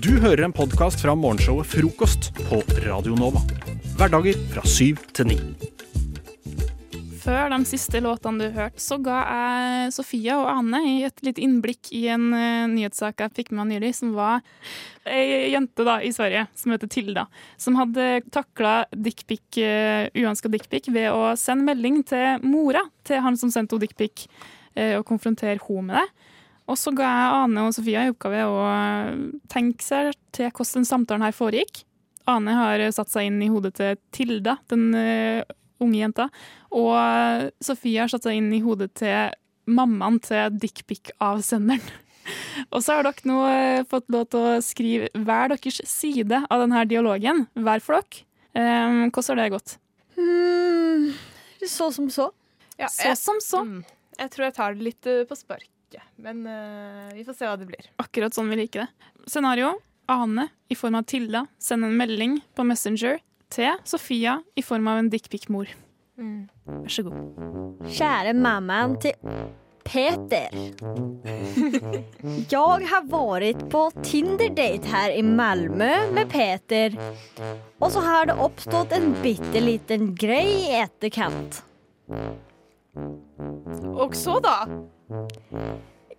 Du hører en podkast fra morgenshowet Frokost på Radio Nova. Hverdager fra syv til ni. Før de siste låtene du hørte, så ga jeg Sofia og Ane et lite innblikk i en uh, nyhetssak jeg fikk med meg nylig, som var ei jente da, i Sverige som heter Tilda, som hadde takla dickpic, uh, uønska dickpic ved å sende melding til mora til han som sendte henne dickpic, uh, og konfrontere henne med det. Og så ga jeg Ane og Sofia i oppgave å tenke seg til hvordan den samtalen her foregikk. Ane har satt seg inn i hodet til Tilda, den uh, unge jenta. Og Sofie har satt seg inn i hodet til mammaen til dickpic-avsenderen. Og så har dere nå eh, fått lov til å skrive hver deres side av denne dialogen. Hver for dere. Um, hvordan har det gått? Mm, så som så. Ja, Så jeg, som så. mm, jeg tror jeg tar det litt på på sparket. Men uh, vi får se hva det blir. Akkurat sånn vi liker det. Scenario. Ane i form av Tilda sender en melding på Messenger til Sofia i form av en dickpic-mor. Vær så god. Kjære mammaen til Peter. Jeg har vært på Tinder-date her i Malmö med Peter. Og så har det oppstått en bitteliten grei i etterkant. Og så, da?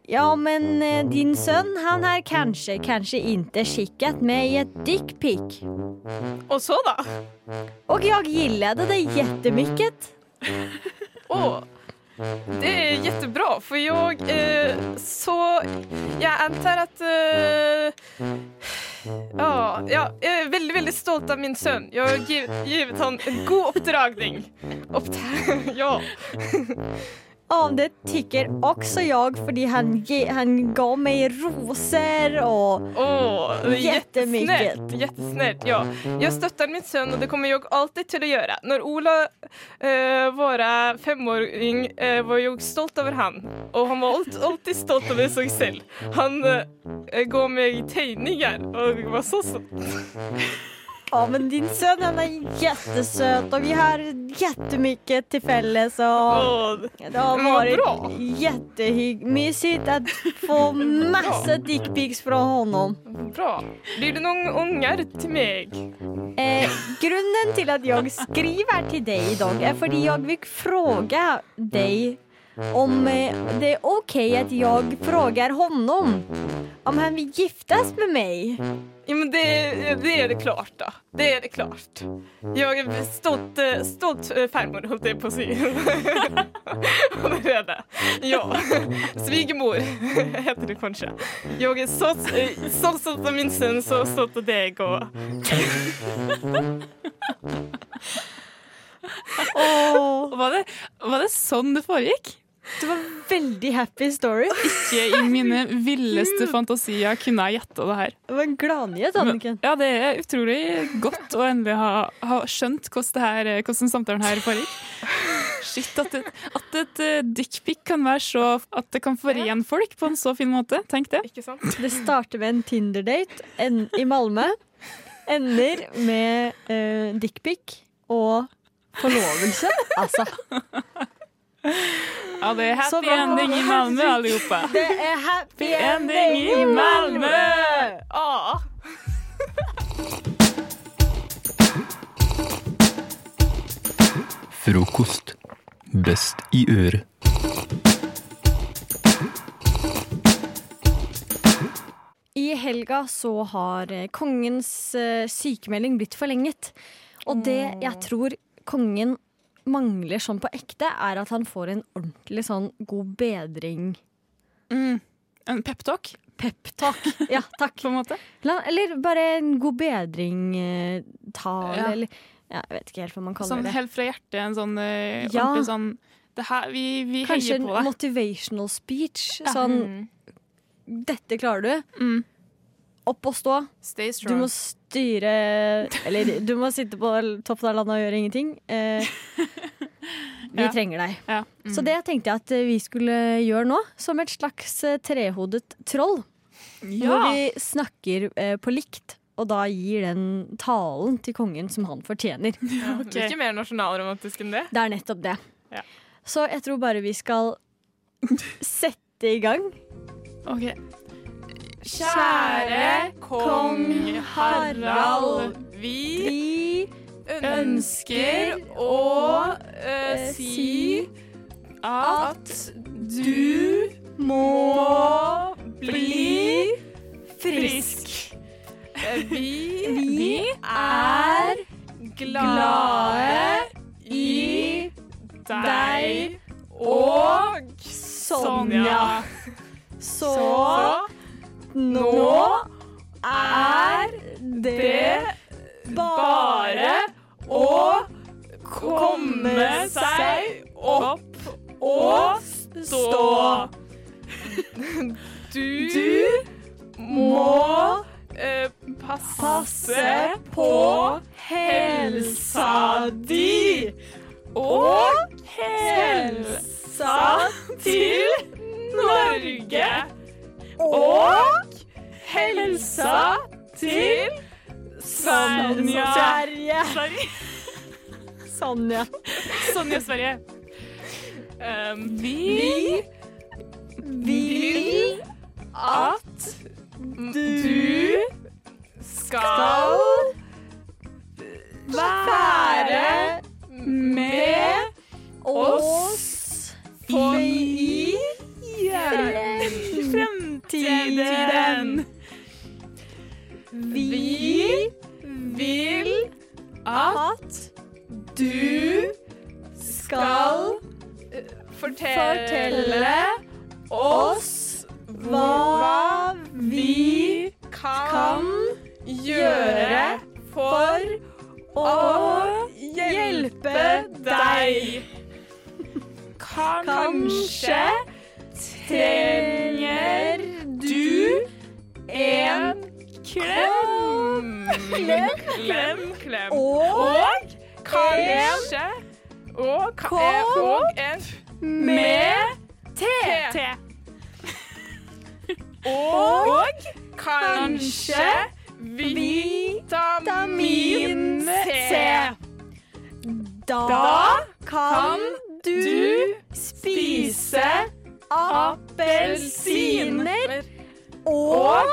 Ja, men eh, din sønn han har kanskje ikke skikket med i et dickpic. Og så, da? Og jeg gillede det jättemycket. Å, det er jättebra, for jeg eh, så Jeg antar at eh, Ja, jeg er veldig, veldig stolt av min sønn. Jeg har gitt, givet ham en god oppdragning. Oppdra ja. Ja, det tycker også jeg, fordi han, ge, han ga meg roser og är Jättemycket. jättesnällt. Ja. Jag stöttar min son og det kommer jeg alltid til å gjøre. Når Ola eh, var femåring eh, var jeg stolt over han. Og han var alltid, stolt over seg selv. Han eh, gav meg tegninger og det var så så. Ja, men din sønn han er jättesöt og vi har jättemycket til felles. Og det har vært jättemysigt att få masse dickpics fra honom. bra. Blir det noen unger til meg? Eh, grunnen til at jeg skriver deg i dag er fordi jeg vil fråga dig om eh, det är okej att jag frågar honom om han vill giftas med mig. Ja, men det, det är det klart då. Det är det klart. Jag är stolt, eh, stolt eh, farmor, höll jag på att säga. Det är det. Ja, svigermor heter det kanske. Jag är så, så stolt av min son, så stolt av dig och... Åh, Var det, var det sånn det foregikk? Det var veldig happy story. Ikke i mine villeste fantasier kunne jeg gjette det her. Det var en gladnyhet, Anniken. Ja, det er utrolig godt å endelig ha, ha skjønt hvordan, det her, hvordan samtalen her foregikk. Shit, at et, at et uh, dickpic kan være så At det kan forene folk på en så fin måte. Tenk det. Ikke sant? Det starter med en Tinder-date i Malmö. Ender med uh, dickpic og forlovelse. Altså, Ja, det er happy ending i Malmö, allihopa. det er happy ending i Malmö. Ah. Frokost. Best i øret. I helga så har eh, kongens eh, sykemelding blitt forlenget. Og det jeg tror kongen mangler sånn på ekte, er at han får en ordentlig sånn god bedring. Mm. En peptalk, Peptalk. Ja, takk. på en måte. Eller bare en god bedring-tale, Ja. eller ja, Jeg vet ikke helt hva man kaller Sånn det. helt fra hjertet. En sånn uh, Ja. ordentlig sånn det her, Vi, vi Kanskje heier en på deg. motivational speech. Sånn Mm. 'Dette klarer du'. Mm. Opp og stå. Stay Du må styre Eller du må sitte på toppen av landet og gjøre ingenting. Eh, vi Ja. trenger deg. Ja. Så det tenkte jeg at eh, vi skulle gjøre nå, som et slags eh, trehodet troll. Hvor vi snakker eh, på likt, og da gir den talen til kongen som han fortjener. Ja, okay. Det er ikke mer nasjonalromantisk enn det. Det er nettopp det. Ja. Så jeg tror bare vi skal sette i gang. OK. Kjære kong Harald, vi ønsker å uh, si at du må bli frisk. Vi, Vi er glade i deg og Sonja. Så nå er det bare å komme seg opp og stå. Du, må eh, passe på helsa di og helsa til Norge. Og helsa til Sonja. Sverige. Sonja. Sonja Sverige. Um, Vi vil at du skal være med oss i fremtiden. Vi vil at du skal fortelle oss hva vi kan gjøre for å hjelpe deg. Kanskje trenger en klem. Klem, klem. Og kanskje og, ka og en med T. Og kanskje vitamin C. da kan du spise appelsiner og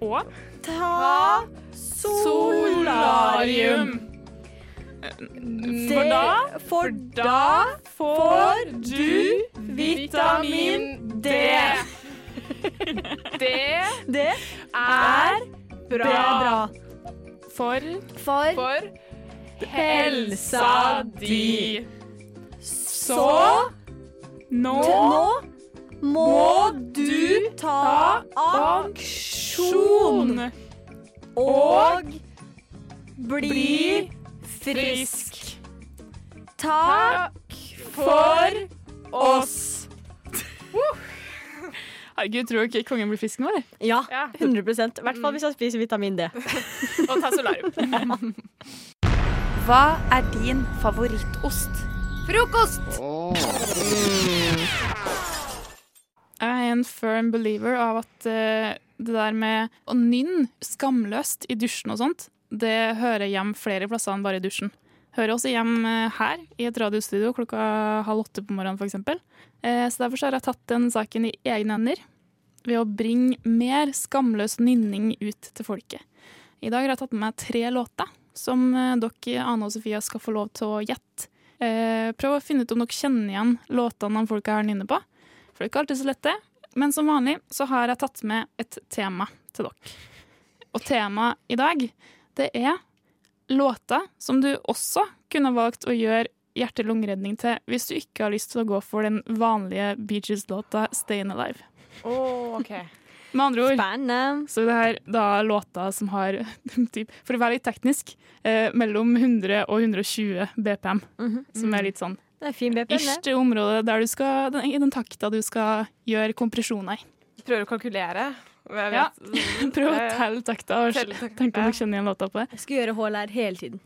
og ta solarium. For da, For da får du vitamin D. Det det er bra bra. for For for helsa di. Så nå nå må du ta aksjon og bli frisk. Takk For oss. Herregud, tror du ikke kongen blir frisk nå, eller? Ja, Ja. 100% I hvert fall hvis han spiser vitamin D. Og ta solarium. Hva er din favorittost? Frokost! Jeg er en firm believer av at eh, det der med å nynne skamløst i dusjen og sånt, det hører hjem flere plasser enn bare i dusjen. Hører også hjem eh, her, i et radiostudio klokka halv åtte på morgenen f.eks. Eh, så derfor har jeg tatt den saken i egne hender ved å bringe mer skamløs nynning ut til folket. I dag har jeg tatt med meg tre låter som dere, Ane og Sofia, skal få lov til å gjette. Prøv å finne ut om dere kjenner igjen låtene de folka her nynner på. For det er ikke alltid så lett, det. Men som vanlig så har jeg tatt med et tema til dere. Og temaet i dag, det er låter som du også kunne valgt å gjøre hjerte-lungeredning til hvis du ikke har lyst til å gå for den vanlige Beaches-låta 'Stayin' Alive'. Oh, ok. Med andre ord Spennende. så det her da låter som har, typ, for å være litt teknisk, eh, mellom 100 og 120 BPM. Mhm. Som er litt sånn Det er fin BPM, ish det. til området der du skal, den, i den takta du skal gjøre kompresjoner i. Prøver å kalkulere. Ja. Prøv å telle takta og tenk om dere du kjenner igjen låta på det. Jeg skal gjøre HLR hele tiden.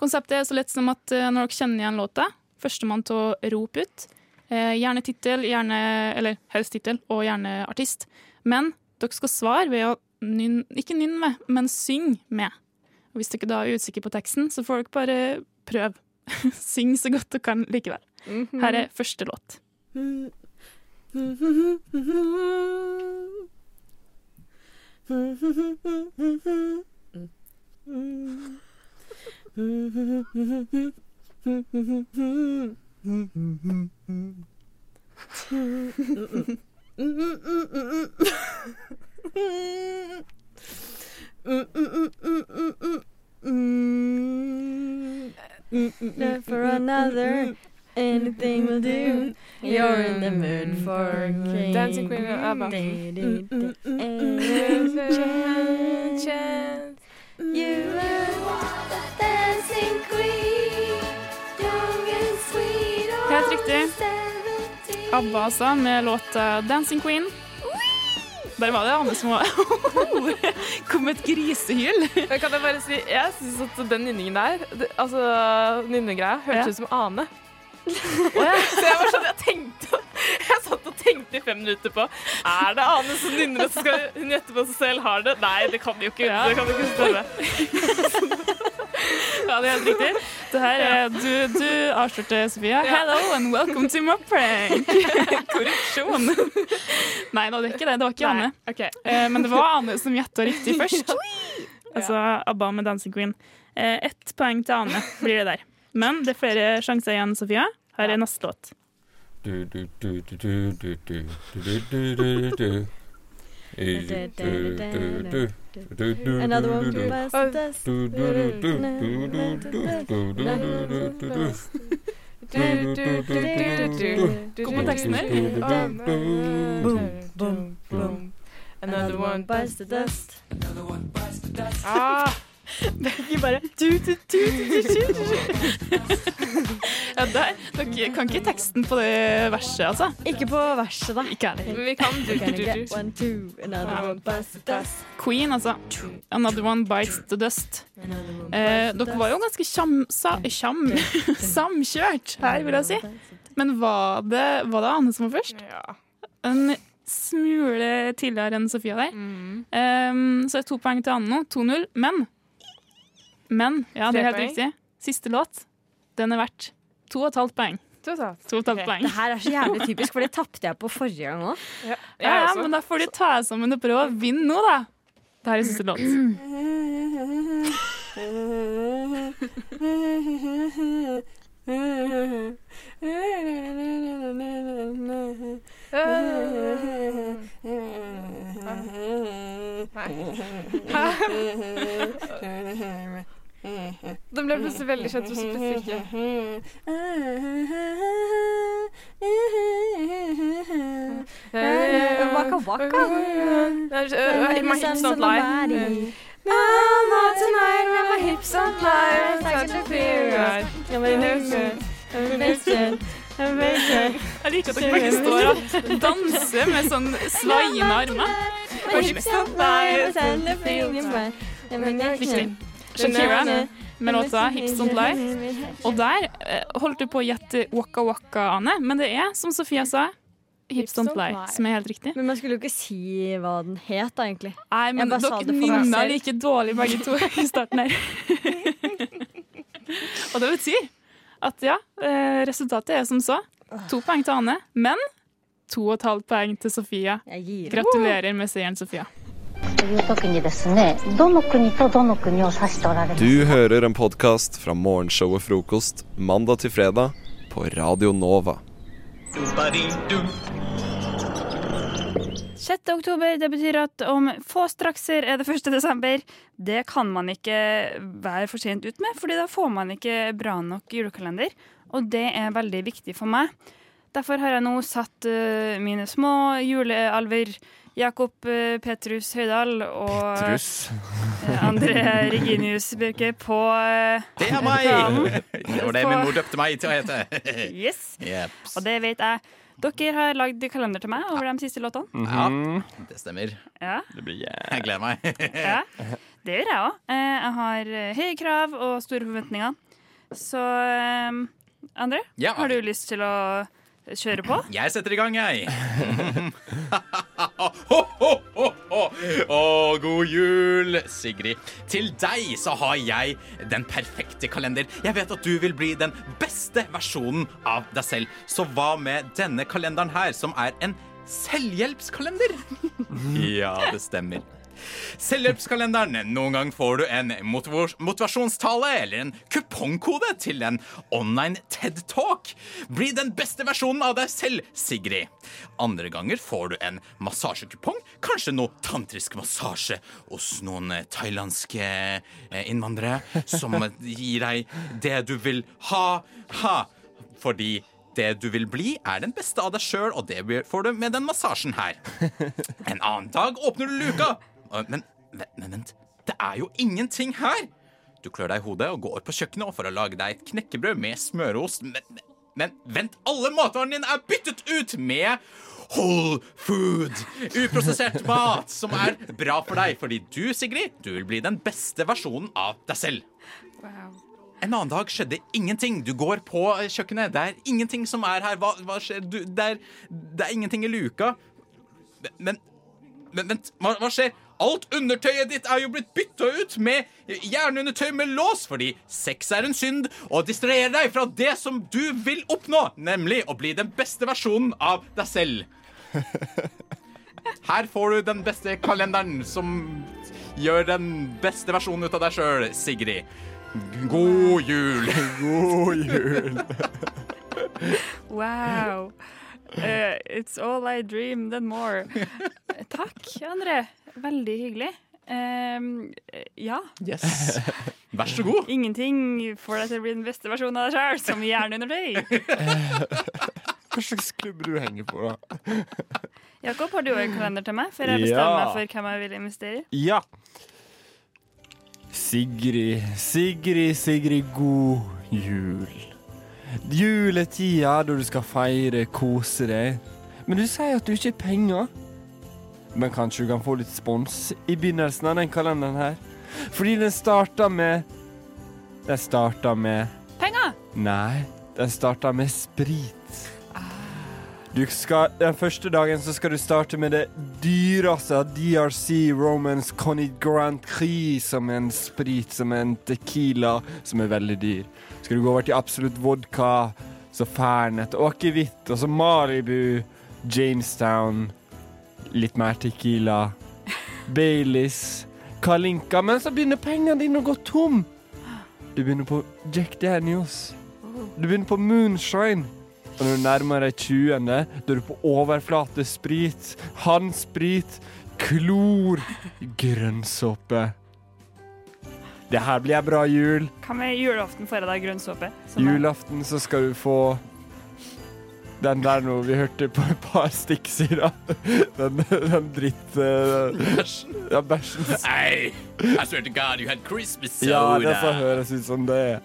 Konseptet er så lett som at eh, når dere kjenner igjen låta, førstemann til å rope ut. Eh, gjerne tittel, gjerne, eller helst tittel, og gjerne artist. Men dere skal svare ved å nynne, ikke nynne med, men synge med. Og hvis dere da er usikre på teksten, så får dere bare prøve. Syng så godt du kan likevel. Her er første låt. Love for another, anything will do. You're in the mood for. Dancing Queen av ABBA. Chance. You are the dancing queen, young and sweet. Helt riktig. ABBA altså, med låta 'Dancing Queen'. Der var det Anne som var kom med et grisehyl. Kan jeg bare si, jeg syns at den nynningen der, det, altså nynnegreia, hørtes Ja. ut som Ane. Så jeg var sånn, jeg tenkte Jeg satt og tenkte i fem minutter på Er det Ane som nynner, og så skal hun gjette på seg selv har det? Nei, det kan jo ikke, Ja. det kan jo ikke stemme. Ja, det helt riktig. Det her er, du, du avslørte, Sofia. Hello and welcome to my prank. Korrupsjon. Nei da, det er ikke det. Det var ikke Nei, Anne. Okay. Eh, men det var Anne som gjetta riktig først. Altså ABBA med 'Dancing Queen'. Eh, Ett poeng til Anne blir det der. Men det er flere sjanser igjen, Sofia. Her er neste låt. Du, du, du, du, du, du, du, du, du, du, du. Another one from last dust. Boom, boom, boom. Another one bites the dust. Another one buys the dust. Ah! Begge bare du, du, du, du, du, du. Ja, der. Dere kan ikke teksten på det verset, altså. Ikke på verset, da. Ikke heller. men vi kan du, du, du, du. one, two, another one bites the dust. Queen, altså. Another one bites the dust. Eh, dere var jo ganske kjam, sa, kjam, samkjørt her, vil jeg si. Men var det, var det Anne som var først? Ja. En smule tidligere enn Sofia der. Mm. Um, så det er to poeng til Anne nå. 2-0. Men Men, ja, det er helt riktig. Siste låt, den er verdt to og et halvt poeng. To og et halvt Ok. poeng. Det her er så jævlig typisk, for det tapte jeg på forrige gang òg. Ja, Ja, ja, men da får de ta sammen og prøve å vinne nå, da. Det her er siste låt. Den ble plutselig veldig kjent hos spesifikke. Waka waka. My hips don't lie. Not tonight when my hips don't lie. Such a period. Jeg liker at dere begge står og danser med sånn svaiende armer. And. Riktig. Shakira med låta 'Hips Don't Lie'. Og der eh, holdt du på å gjette Waka Waka, Ane, men det er, som Sofia sa, 'Hips Don't Lie', som er helt riktig. Men man skulle jo ikke si hva den het, da, egentlig. Nei, men dere nynna like dårlig begge to i starten her. og det betyr at ja, eh, resultatet er som så. To poeng til Ane, men to og et halvt poeng til Sofia. Gratulerer med seieren, Sofia. という時にですねどの国とどの国を指しておられます Du hører en podkast fra morgenshowet Frokost mandag til fredag på Radio Nova. 6. oktober, det betyr at om få strakser er det 1. desember. Det kan man ikke være for sent ut med, fordi da får man ikke bra nok julekalender. Og det er veldig viktig for meg. Derfor har jeg nå satt eh, mine små julealver Jakob eh, Petrus Høydahl og Truss. eh, André Reginius Bjørke på eh, Det er meg! Det var det min mor døpte meg til å hete. Yes. Yep. Og det vet jeg. Dere har lagd kalender til meg over de siste låtene. Ja, det stemmer. Ja. Det blir Jeg gleder meg. Ja, det gjør jeg òg. Jeg har høye krav og store forventninger. Så André, Ja. har du lyst til å kjøre på? Jeg setter i gang, jeg. ho, ho, ho, ho. Å, god jul, Sigrid. Til deg så har jeg den perfekte kalender. Jeg vet at du vil bli den beste versjonen av deg selv. Så hva med denne kalenderen her, som er en selvhjelpskalender? Ja, det stemmer. Selvhjelpskalenderen. Noen gang får du en motiv motivasjonstale eller en kupongkode til en online TED-talk. Bli den beste versjonen av deg selv, Sigrid. Andre ganger får du en massasjekupong, kanskje noe tantrisk massasje hos noen thailandske eh, innvandrere som gir deg det du vil ha. Ha! Fordi det du vil bli, er den beste av deg sjøl, og det får du med den massasjen her. En annen dag åpner du luka. Men, men, vent, det er jo ingenting her. Du klør deg i hodet og går på kjøkkenet for å lage deg et knekkebrød med smørost. Men, men, men vent, alle matvarene dine er byttet ut med whole food. Uprosessert mat som er bra for deg, fordi du, Sigrid, du vil bli den beste versjonen av deg selv. En annen dag skjedde ingenting. Du går på eh, kjøkkenet. Det er ingenting som er her. Hva, hva skjer? Du, det, er, det er ingenting i luka. Men, men vent, hva, hva skjer? Alt undertøyet ditt er jo blitt bytta ut med jernundertøy med lås, fordi sex er en synd og distraherer deg fra det som du vil oppnå, nemlig å bli den beste versjonen av deg selv. Her får du den beste kalenderen som gjør den beste versjonen ut av deg sjøl, Sigrid. God jul. God jul. Wow. Uh, it's all I dreamed and more. Takk, André. Veldig hyggelig. Uh, ja. Yes. Vær så god. Ingenting får deg til å bli den beste versjonen av deg sjøl, som gjerne under deg. Hva slags klubb du henger på, da? Jakob, har du òg en kalender til meg før jeg bestemmer Ja. meg for hvem jeg vil investere i? Ja. Sigrid, Sigrid, Sigrid, god jul. Juletida da du skal feire, kose deg. Men du sier at du ikke har penger. Men kanskje du kan få litt spons i begynnelsen av den kalenderen her? Fordi den starta med Den starta med Penger! Nei, den starta med sprit. Du skal, den første dagen så skal du starte med det dyreste av DRC Romans Connie Grand Prix, som er en sprit, som er en tequila, som er veldig dyr. Skal du gå over til absolutt vodka, så Fernet, akevitt, og så Malibu, Jamestown, litt mer tequila, Baileys, Kalinka, men så begynner pengene dine å gå tom. Du begynner på Jack Daniels. Du begynner på moonshine. Og når du nærmer deg 20., da er du på overflatesprit, Hansprit klor, grønnsåpe. Det her blir ei bra jul. Hva med julaften får jeg deg grønn såpe? Som er- Julaften så skal du få den der nå vi hørte på et par stikk siden. Den, den dritt... Uh, Bæsjen? Ja, bæsjen. Hey, I swear to God, you had Christmas soda. Ja, det får høres ut som det.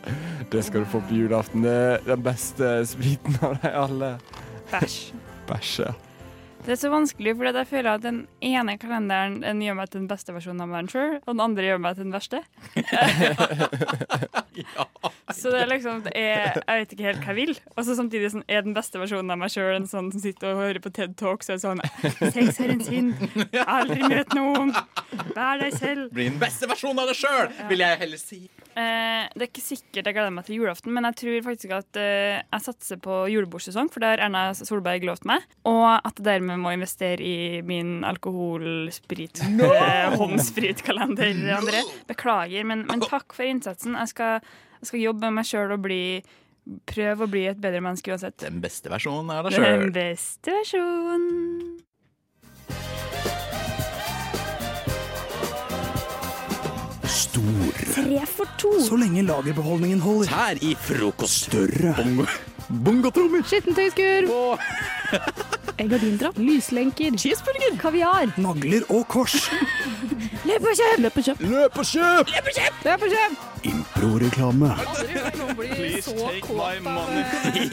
Det skal du få på julaften. Det er den beste spriten av deg, alle. Bæsj. Bæsj, ja. Det er så vanskelig, for jeg føler at den ene kalenderen den gjør meg til den beste versjonen av meg sjøl, og den andre gjør meg til den verste. Så det er liksom det er, Jeg vet ikke helt hva jeg vil. Og så samtidig sånn, er den beste versjonen av meg sjøl en sånn som sitter og hører på TED Talk, så er det sånn Sex er en synd. Aldri møt noen. Vær deg selv. Bli den beste versjonen av deg sjøl, vil jeg heller si. Eh, det er ikke sikkert jeg gleder meg til julaften, men jeg tror faktisk at eh, jeg satser på julebordsesong, for det har Erna Solberg lovt meg. Og at det dermed må investere i min alkoholsprit No! eh, håndspritkalender, André. Beklager, men, men takk for innsatsen. Jeg skal, jeg skal jobbe med meg sjøl og bli prøve å bli et bedre menneske uansett. Den beste versjonen er deg Den beste versjonen. Stor. Tre for to. Så lenge lagerbeholdningen holder. Her i frokost. Større. Bongotrommer. Skittentøyskur. Egg og dindrapp. Lyslenker. Cheeseburger. Kaviar. Nagler og kors. Løp og kjøp! Løp og kjøp! Løp og kjøp! Løp og kjøp! Løp og kjøp! Improreklame. Please take my money.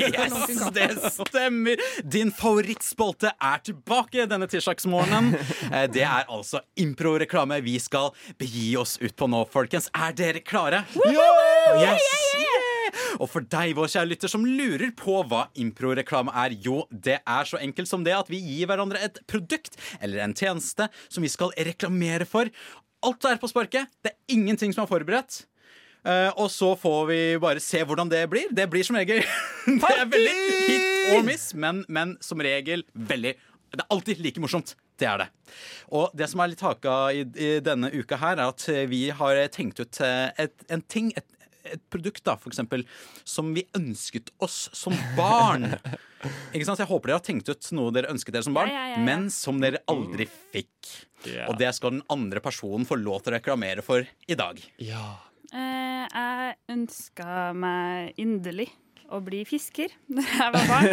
Yes, det stemmer. Din favorittspalte er tilbake denne tirsdagsmorgenen. Eh, Det er altså improreklame vi skal begi oss ut på nå, folkens. Er dere klare? Yes! Og for deg, vår kjære lytter, som lurer på hva improreklame er, jo, det er så enkelt som det at vi gir hverandre et produkt eller en tjeneste som vi skal reklamere for. Alt er på sparket. Det er ingenting som er forberedt. Uh, og så får vi bare se hvordan det blir. Det blir som regel Det er veldig hit or miss, men, men som regel veldig Det er alltid like morsomt. det er det. Og det som er litt haka i, i denne uka her, er at vi har tenkt ut eh, et, en ting, et, et produkt, da, for eksempel, som vi ønsket oss som barn. Ikke sant? Så Jeg håper dere har tenkt ut noe dere ønsket dere som barn, Ja, ja, ja, ja. men som dere aldri fikk. Og det skal den andre personen få lov til å reklamere for i dag. Eh, jeg ønska meg inderlig å bli fisker da jeg var barn.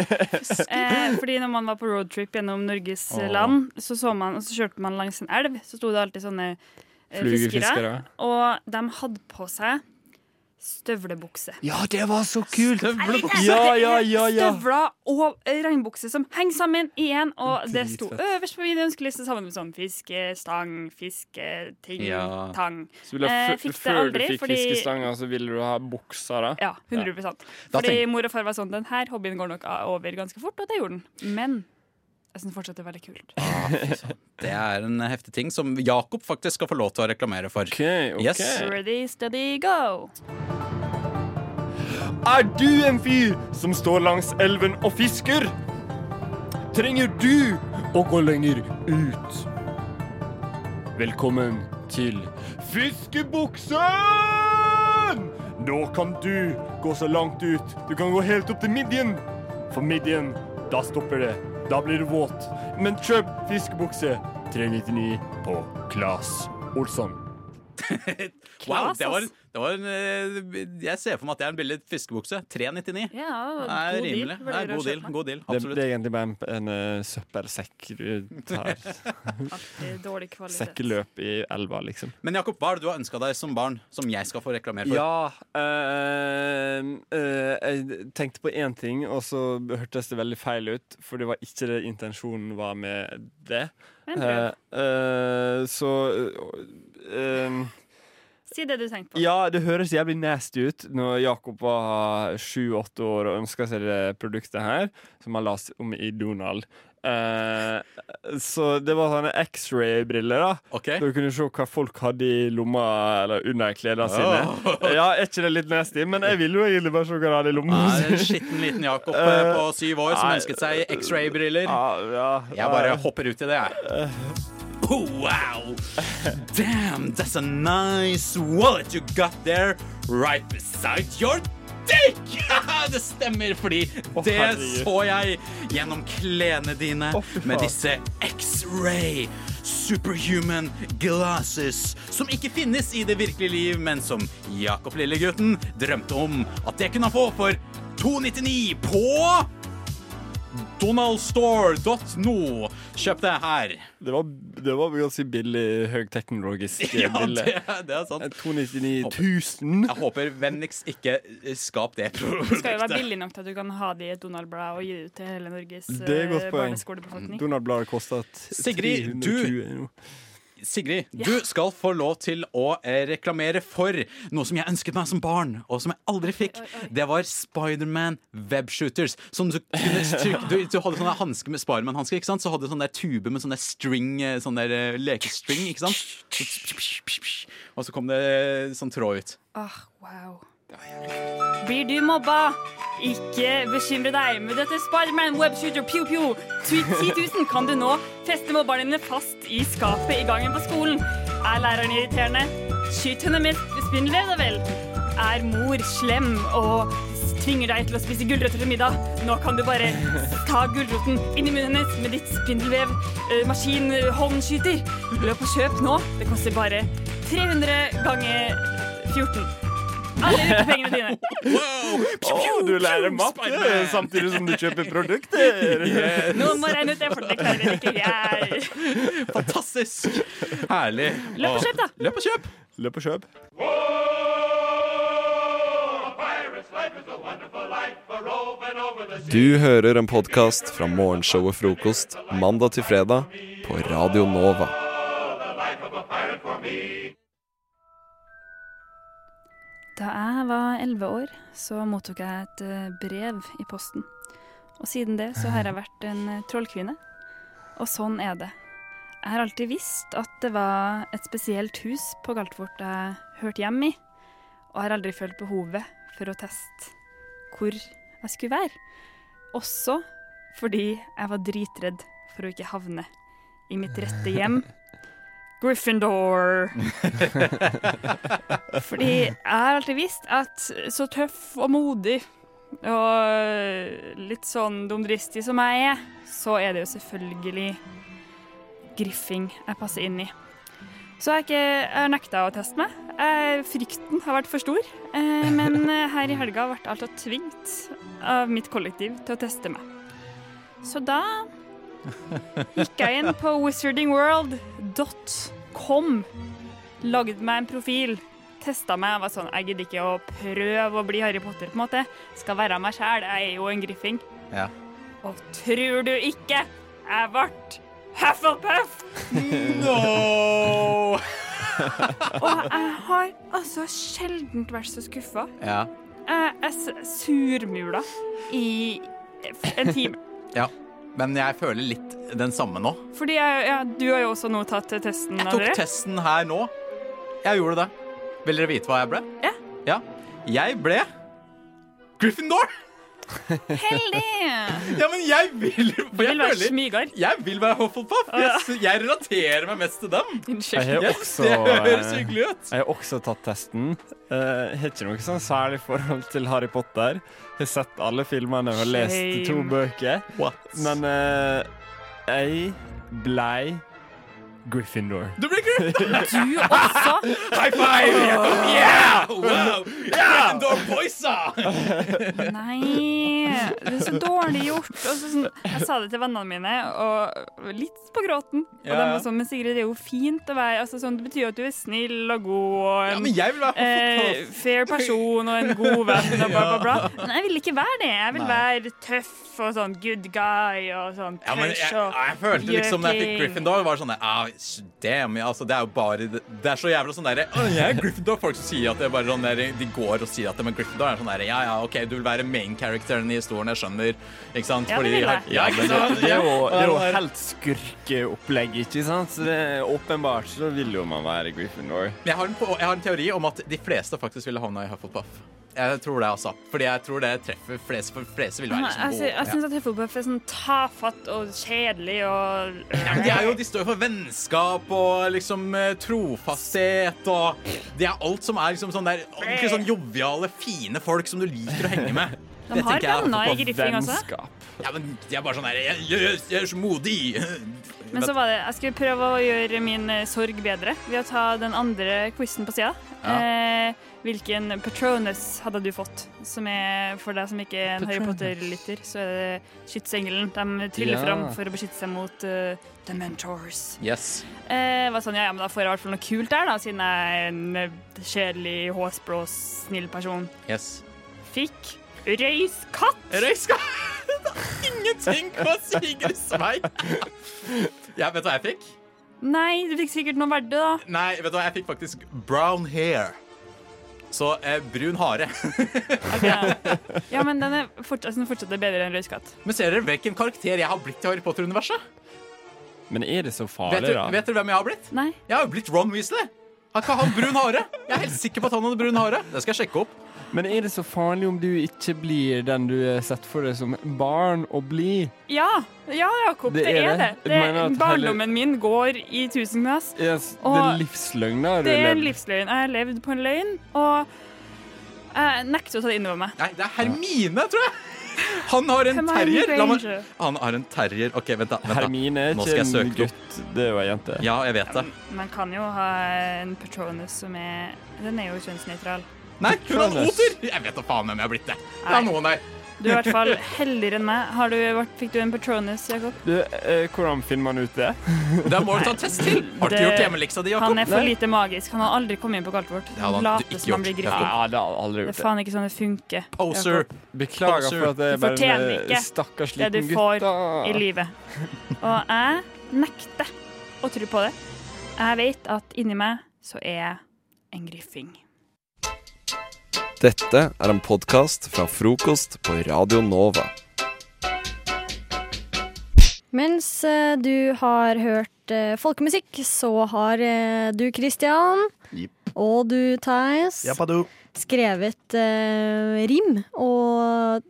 eh, fordi når man var på roadtrip gjennom Norges oh. land, så, så, man, og så kjørte man langs en elv, så sto det alltid sånne eh, fiskere. Og de hadde på seg støvlebukse. Ja, det var så kult! Støvlebukse. Ja, ja, ja, ja. Støvler og eh, regnbukse som henger sammen i én, og det sto øverst på min ønskeliste sammen med sånn fiskestang, fisketing, Ja. tang. Så ville Eh, jeg fikk f- det før du fikk fordi- fiskestanga, så ville du ha buksa, da? Ja, 100 ja. Fordi tenk- mor og far var sånn Den her hobbyen går nok over ganske fort, og det gjorde den. Men jeg syns fortsatt det er veldig kult. Det er en heftig ting som Jakob faktisk skal få lov til å reklamere for. Yes. Ready, steady, go! Er du en fyr som står langs elven og fisker? Trenger du å gå lenger ut? Velkommen til Fiskebuksen! Nå kan du gå så langt ut. Du kan gå helt opp til midjen. For midjen, da stopper det. Da blir du våt. Men kjøp fiskebukse 399 på Claes Olsson. Wow, det var, det var en, eh, Jeg ser for meg at det er en billig fiskebukse. 399. Ja, Det er god deal. rimelig. Det Vurderer er god deal. God deal. Det, Absolutt. det er egentlig bare en, en uh, søppelsekk du tar. Dårlig kvalitet. Sekkeløp i elva, liksom. Men Jakob, hva er det du har ønska deg som barn, som jeg skal få reklamere for? Ja øh, øh, Jeg tenkte på én ting, og så hørtes det veldig feil ut. For det var ikke det intensjonen var med det. Men uh, Eh, eh, så eh, Si det du tenkte på. Ja, det høres jævlig nasty ut når Jakob var sju-åtte år og ønska seg det produktet her, som han las om i Donald. Eh, så det var sånne X-ray-briller, da. Okay. Så du kunne se hva folk hadde i lomma eller under klærne sine. Oh. Ja, Er ikke det litt nasty? Men jeg ville jo egentlig bare se hva de hadde i lomma. Ja, det er en skitten liten Jakob eh, på syv år som Nei. ønsket seg X-ray-briller. ja, Jeg bare hopper ut i det, jeg. Oh, wow! Damn, that's a nice wallet you got there right beside your dick! det stemmer, fordi det herregud. så jeg gjennom klærne dine oh, med disse X-ray superhuman glasses som ikke finnes i det virkelige liv, men som Jakob Lillegutten drømte om at jeg kunne få for 299 på donaldstore.no. Kjøp det her. Det var, det var ganske billig høyteknologisk Ja, bilde. det, det er sant. 299 000. Jeg håper vennligst ikke eh, skap det Det skal jo være billig nok til at du kan ha det i et Donald-blad og gi det ut til hele Norges eh, barneskolebefolkning. Donald-bladet kosta Sigrid, 320 Sigrid, du skal få lov til å eh, reklamere for noe som jeg ønsket meg som barn, og som jeg aldri fikk. Det var Spiderman webshooters. Som du kunne trykke Du, du hadde sånne hansker med Spiderman-hansker, ikke sant? Så hadde du sånn der tube med sånn der string, eh, sånn der eh, lekestring, ikke sant? Og så kom det eh, sånn tråd ut. Ah, wow. Blir du mobba? Ikke bekymre deg. Med dette Spiderman webshooter pew pew 10 000 kan du nå feste mobberne dine fast i skapet i gangen på skolen. Er læreren irriterende? Skyt henne med spindelvev, da vel. Er mor slem og tvinger deg til å spise gulrøtter til middag? Nå kan du bare ta gulroten inn i munnen hennes med ditt spindelvev eh, maskin eh, håndskyter. Løp og kjøp nå. Det koster bare 300 ganger 14. Alle bruker pengene dine. Å, du lærer matte samtidig som du kjøper produkter! Noen må regne ut det, for det klarer ikke jeg. Fantastisk! Herlig. Løp og kjøp, da. Løp og kjøp. Løp og kjøp. Du hører en podkast fra morgenshowet Frokost mandag til fredag på Radio Nova. Da jeg var elleve år, så mottok jeg et eh, brev i posten. Og siden det så har jeg vært en eh, trollkvinne. Og sånn er det. Jeg har alltid visst at det var et spesielt hus på Galtvort jeg hørte hjemme i. Og har aldri følt behovet for å teste hvor jeg skulle være. Også fordi jeg var dritredd for å ikke havne i mitt rette hjem. Gryffindor. Fordi jeg har alltid visst at så tøff og modig og litt sånn dumdristig som jeg er, så er det jo selvfølgelig griffing jeg passer inn i. Så jeg har, nekta å teste meg. Frykten har vært for stor. Eh, men eh, her i helga ble jeg tvunget av mitt kollektiv til å teste meg. Så da gikk jeg inn på wizardingworld.com, lagde meg en profil, testa meg og var sånn Jeg gidder ikke å prøve å bli Harry Potter, på en måte. Skal være meg sjæl. Jeg er jo en griffing. Ja. Og tror du ikke jeg ble Hufflepuff? No! Og jeg har altså sjelden vært så skuffa. Ja. Jeg surmula i en time. ja. Men jeg føler litt den samme nå. Fordi jeg, ja, du har jo også nå tatt testen. Jeg tok testen her nå. Jeg gjorde det. Vil dere vite hva jeg ble? Ja. ja. Jeg ble Gryffindor. Heldig! Ja, men jeg vil jeg, vil være smygar. Jeg vil være Hufflepuff. Ja. Jeg, jeg relaterer meg mest til dem. Jeg har Yes, også, det høres eh, hyggelig ut. Jeg har også tatt testen. Eh, har ikke noe sånn særlig forhold til Harry Potter. Har sett alle filmene og lest to bøker. Men uh, jeg blei Gryffindor. Du blir Gryffindor! Du også? High five! Yeah! Wow! Gryffindor boysa! Nei, det er så dårlig gjort. Og så sånn, jeg sa det til vennene mine, og litt på gråten. Og Ja, de var sånn, men Sigrid, det er jo fint å være altså, sånn, Det betyr jo at du er snill og god og en Ja, eh, fair person og en god venn og bla, bla, bla. Men jeg vil ikke være det. Jeg vil Nei. være tøff og sånn good guy og sånn Ja, men jeg, jeg, jeg følte liksom da jeg fikk. Gryffindor, var sånn ah, damn, ja, altså, det er jo bare Det det er så jævla sånn derre oh, Jeg er Gryffindor. Folk som sier at det er bare sånn der, de går og sier at de er Gryffindor. Er sånn der, ja, ja, OK, du vil være main characteren i historien, jeg skjønner. Ikke sant? Ja, det vil. Ja, men det, det er jo, det er jo helt skurkeopplegg, ikke sant? Så det er åpenbart så vil jo man være Gryffindor. Jeg har, en, jeg har en teori om at de fleste faktisk ville havna i Hufflepuff. Jeg tror det, altså. Fordi jeg tror det treffer flest, for fleste vil være liksom altså, jeg gode. syns at Hufflepuff er sånn tafatt og kjedelig og Ja, de, er jo, de står jo for vennskap og liksom eh, trofasthet og Det er alt som er liksom sånn der ordentlig sånn joviale, fine folk som du liker å henge med. De Det har tenker jeg venner i på Griffing også. vennskap. Ja, men de er bare sånn der Jeg, jeg, jeg er så modig. Men så var det, jeg skulle prøve å gjøre min eh, sorg bedre ved å ta den andre quizen på sida. Ja. Eh, hvilken Patronus hadde du fått? Som er, For deg som ikke er en Harry Potter-lytter, så er det skytsengelen. De triller Ja. fram for å beskytte seg mot uh, Mentors Yes. Eh, var sånn, ja, ja, men Da får jeg i hvert fall noe kult der, da, siden jeg er en kjedelig, håsblå, snill person. Yes. Fikk røyskatt. Røyskatt? Ingenting på Sigrids vei. Ja, vet du hva jeg fikk? Nei, du fikk sikkert noe verdt da. Nei, vet du hva, jeg fikk faktisk brown hair. Så eh, brun hare. Ja, men den er fortsatt, den fortsatt er bedre enn røyskatt. Men ser dere hvilken karakter jeg har blitt i Harry Potter-universet? Men er det så Vet, farlig, du- da? vet dere hvem jeg har blitt? Nei. Jeg har jo blitt Ron Weasley. Han kan ha brun hare. Jeg er helt sikker på at han hadde brun hare. Det skal jeg sjekke opp. Men er det så farlig om du ikke blir den du er sett for deg som barn å bli? Ja, ja Jakob, Det det, er det. det. Det barndommen min går i tusenvis. Yes, det er livsløgn du Det er en livsløgn. Jeg har levd på en løgn, og jeg nekter å ta det inn over meg. Nei, det er Hermine, tror jeg. Han har en terrier. La meg- Han har en terrier. OK, vent, da. Vent da. Hermine er ikke en gutt, det er jo ei jente. Ja, jeg vet det. Man kan jo ha en Patronus som er Den er jo kjønnsnøytral. Nei, hun har en Patronus. oter! Jeg vet da faen hvem jeg har blitt det. Det er noen der. Du er i hvert fall heldigere enn meg. Har du vært, fikk du en Patronus, Jakob? Du, eh, hvordan finner man ut det? Da må du ta en test til. Har du gjort hjemmeleksa di, Jakob? Han er for lite magisk. Han har aldri kommet inn på Galtvort. vårt. han Later som han blir Jakob. Ja, det har aldri gjort Det Det er faen ikke sånn det funker. Poser. Jakob. Beklager Poser. for at det Du er bare fortjener en ikke det du får gutt. i livet. Og jeg nekter å tro på det. Jeg vet at inni meg så er jeg en griffing. Dette er en podkast fra frokost på Radio Nova. Mens eh, du har hørt eh, folkemusikk, så har eh, du, Christian, og du, Theis, Jappadu. skrevet eh, rim og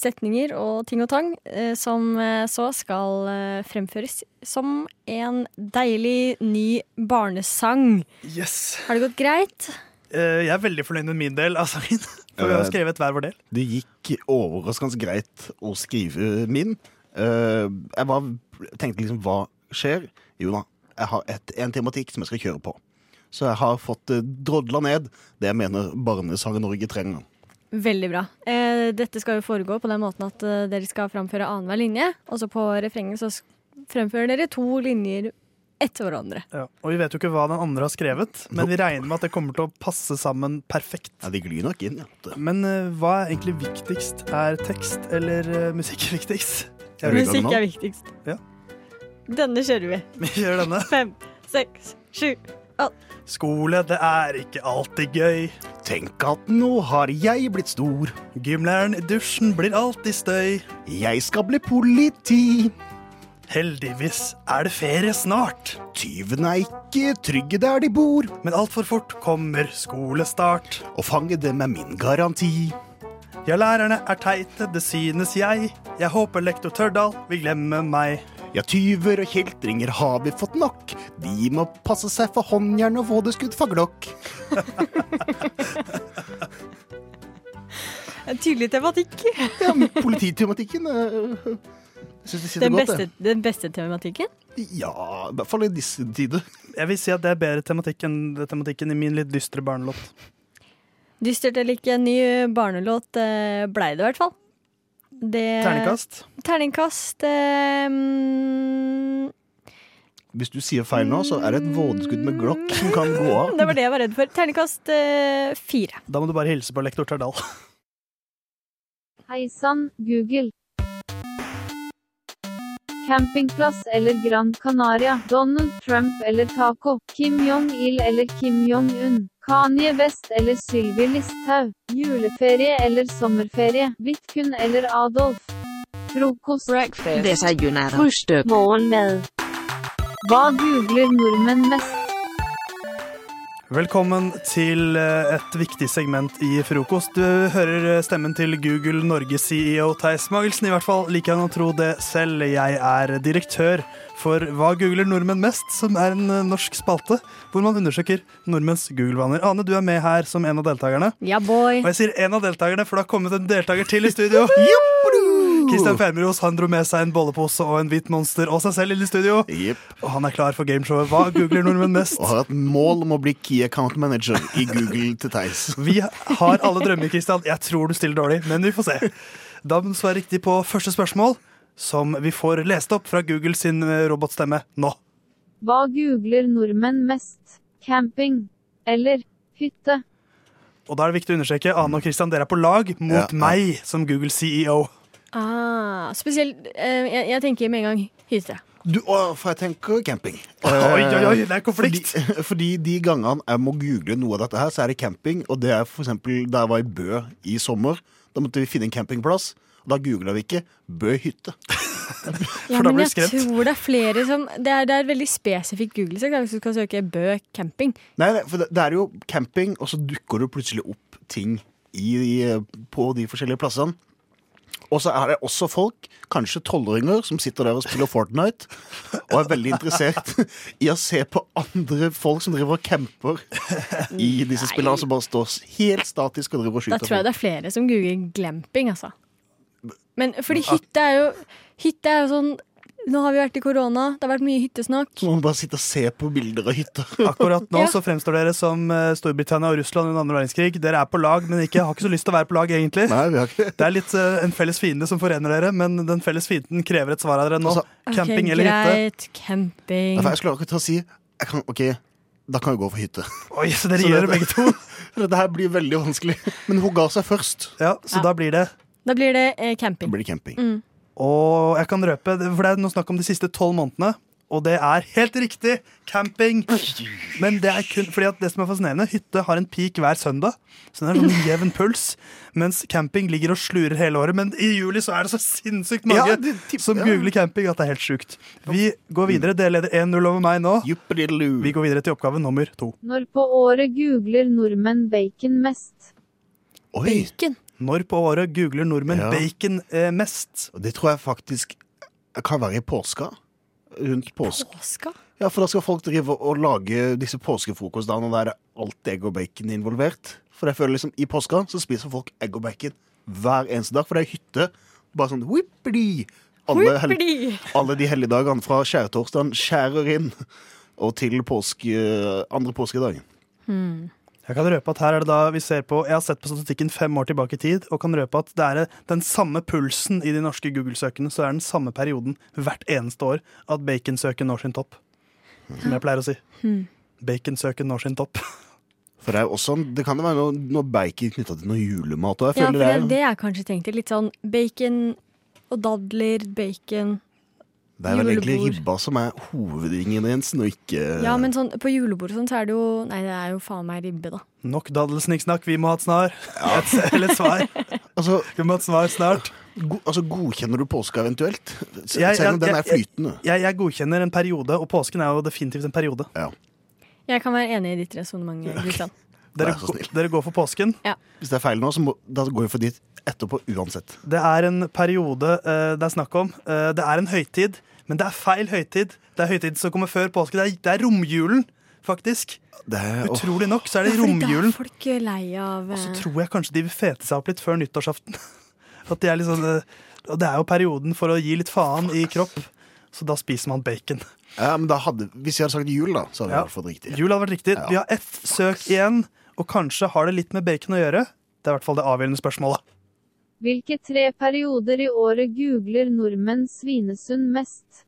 setninger og ting og tang, eh, som eh, så skal eh, fremføres som en deilig ny barnesang. Yes. Har det gått greit? Eh, jeg er veldig fornøyd med min del av sangen. For vi har Eh, skrevet hver vår del. Det gikk overraskende greit å skrive min. Eh, jeg bare tenkte liksom, hva skjer? Jo da, jeg har et, en tematikk som jeg skal kjøre på. Så jeg har fått uh, drodla ned det jeg mener Barnesang-Norge trenger. Veldig bra. Eh, dette skal jo foregå på den måten at dere skal framføre annenhver linje, og så på refrenget så fremfører dere to linjer etter hverandre. Ja. Og vi vet jo ikke hva den andre har skrevet, men vi regner med at det kommer til å passe sammen perfekt. Ja, De glir nok inn, ja. Men uh, hva er egentlig viktigst? Er tekst eller uh, musikk viktigst? Musikk er viktigst. Ja. Denne kjører vi. Vi gjør denne. Fem, seks, sju, åtte. Skole, det er ikke alltid gøy. Tenk at nå har jeg blitt stor. Gymlæreren i dusjen blir alltid støy. Jeg skal bli politi. Heldigvis er det ferie snart. Tyvene er ikke trygge der de bor. Men altfor fort kommer skolestart. Å fange dem er min garanti. Ja, lærerne er teite, det synes jeg. Jeg håper lektor Tørdal vil glemme meg. Ja, tyver og kjeltringer har vi fått nok. De må passe seg for håndjern og vådeskudd for glokk. Tydelig tematikk. Ja, men polititematikken Den godt, beste, det. den beste tematikken? Ja, i hvert fall i disse tider. Jeg vil si at det er bedre tematikk enn tematikken i min litt dystre barnelåt. Dystert eller ikke, en ny barnelåt eh, blei det i hvert fall. Det, Terningkast? Terningkast mm, Hvis du sier feil nå, så er det et vådeskudd med glokk som kan gå av. Det var det jeg var redd for. Terningkast eh, fire. Da må du bare hilse på lektor Tardal. Hei sann, Google. Campingplass eller Gran Canaria, Donald Trump eller taco, Kim Jong-il eller Kim Jong-un, Kanye West eller Sylvi Listhaug, juleferie eller sommerferie, Vidkun eller Adolf, frokost, breakfast, Desayunado. frühstück, morgenmad. Hva googler nordmenn mest? Velkommen til eh, et viktig segment i frokost. Du hører eh, stemmen til Google Norge-CEO Theis Magelsen. I hvert fall liker han å tro det selv. Jeg er direktør for Hva googler nordmenn mest?, som er en eh, norsk spalte hvor man undersøker nordmenns Google-vaner. Ane, du er med her som en av deltakerne. Ja, boy. Og jeg sier en av deltakerne, for det har kommet en deltaker til i studio. Kristian Fermeros han dro med seg en bollepose og en hvit monster og seg selv inn i studio. Og han er klar for gameshowet Hva googler nordmenn mest? Og har et mål om å bli Key Account Manager i Google til Theis. Vi har alle drømmer, Kristian. Jeg tror du stiller dårlig, men vi får se. Da må du svare riktig på første spørsmål, som vi får lest opp fra Google sin eh, robotstemme nå. Hva googler nordmenn mest? Camping eller hytte? Og da er det viktig å understreke Ane og Kristian, dere er på lag mot Ja, ja. meg som Google CEO. Ah, spesielt eh, jeg, jeg tenker med en gang hytte. Du, å, for jeg tenker camping. Oi, oi, oi, det er konflikt. Fordi, fordi de gangene jeg må google noe av dette her, så er det camping. Og det er for eksempel da jeg var i Bø i sommer. Da måtte vi finne en campingplass. Og da googla vi ikke Bø hytte. Ja, men jeg tror det er flere som Det er, det er veldig spesifikk google. Så da, du skal søke Bø camping. Nei, for det, det er jo camping, og så dukker det plutselig opp ting i, i, på de forskjellige plassene. Og så er det også folk, kanskje tolvåringer, som sitter der og spiller Fortnite og er veldig interessert i å se på andre folk som driver og camper i disse spillene, som bare står helt statisk og driver og skyter. Da tror jeg det er flere som googler glamping, altså. Men fordi hytte er jo Hytte er jo sånn Nå har vi vært i korona, det har vært mye hyttesnakk. Så må man bare sitte og se på bilder av hytter. Akkurat nå Ja. så fremstår dere som eh, Storbritannia og Russland under andre verdenskrig. Dere er på lag, men ikke, har ikke så lyst til å være på lag, egentlig. Nei, vi har ikke. Det er litt uh, en felles fiende som forener dere, men den felles fienden krever et svar av dere nå. Camping okay, eller hytte? Greit, camping. For jeg skulle akkurat til å si jeg kan, OK, da kan vi gå for hytte. Oi, så dere gir dere begge to? Dette her blir veldig vanskelig. Men hun ga seg først. Ja, så Ja. da blir det Da blir det eh, camping. Da blir det camping. Mm. Og jeg kan røpe, for det er noe snakk om de siste tolv månedene. Og det er helt riktig! Camping. Men det er kun fordi at det som er fascinerende, hytte har en peak hver søndag. Så den er sånn jevn puls. Mens camping ligger og slurer hele året. Men i juli så er det så sinnssykt mange Ja, det typ, som ja. googler camping at det er helt sjukt. Vi går videre. Dere leder 1-0 over meg nå. Vi går videre til oppgave nummer to. Når på året googler nordmenn bacon mest? Oi. Bacon. Når på året googler nordmenn Ja. bacon eh, mest? Det tror jeg faktisk kan være i påska. Rundt påske. Påska? Ja, for da skal folk drive og lage disse påskefrokostene, der det er alt egg og bacon involvert. For jeg føler liksom, i påska så spiser folk egg og bacon hver eneste dag, for det er hytte. Bare sånn whippity! Alle, hel alle de helligdagene fra skjærtorsdagen skjærer inn, og til påske, andre påskedag. Hmm. Jeg kan røpe at her er det da vi ser på Jeg har sett på statistikken fem år tilbake i tid, og kan røpe at det er den samme pulsen i de norske Google-søkene, så er den samme perioden hvert eneste år at baconsøken når sin topp. Som jeg pleier å si. Baconsøken når sin topp. For det, er også, det kan jo være noe, noe bacon knytta til noe julemat. Ja, for det er er, det jeg kanskje tenkte. Litt sånn bacon og dadler, bacon det er vel egentlig ribba som er hovedingrediensen, og ikke Ja, men sånn, på julebord sånn, så er det jo Nei, det er jo faen meg ribbe, da. Nok daddelsnikksnakk, vi må ha et snar. Et, eller et svar. Altså, vi må ha et svar snart. Go, altså, Godkjenner du påska eventuelt? Selv Jeg- Selv om den er flytende. Jeg, jeg godkjenner en periode, og påsken er jo definitivt en periode. Ja. Jeg kan være enig i ditt resonnement, Kristian. Dere, dere går for påsken. Ja. Hvis det er feil nå, så må, da går vi for dit etterpå uansett. Det er en periode uh, det er snakk om. Uh, det er en høytid, men det er feil høytid. Det er høytid som kommer før påske. Det er, det er romjulen, faktisk. Det er. Utrolig nok så er det Ja, er romjulen. folk lei av Og så eh, tror jeg kanskje de vil fete seg opp litt før nyttårsaften. At det er litt sånn eh, Og det er jo perioden for å gi litt faen i kropp. Så da spiser man bacon. Ja, men da hadde, Hvis jeg hadde sagt jul, da, så hadde Ja. jeg fått riktig. Jul hadde vært riktig. Ja. Vi har ett søk igjen, og kanskje har det litt med bacon å gjøre. Det er i hvert fall det avgjørende spørsmålet. Hvilke tre perioder i året googler nordmenn Svinesund mest?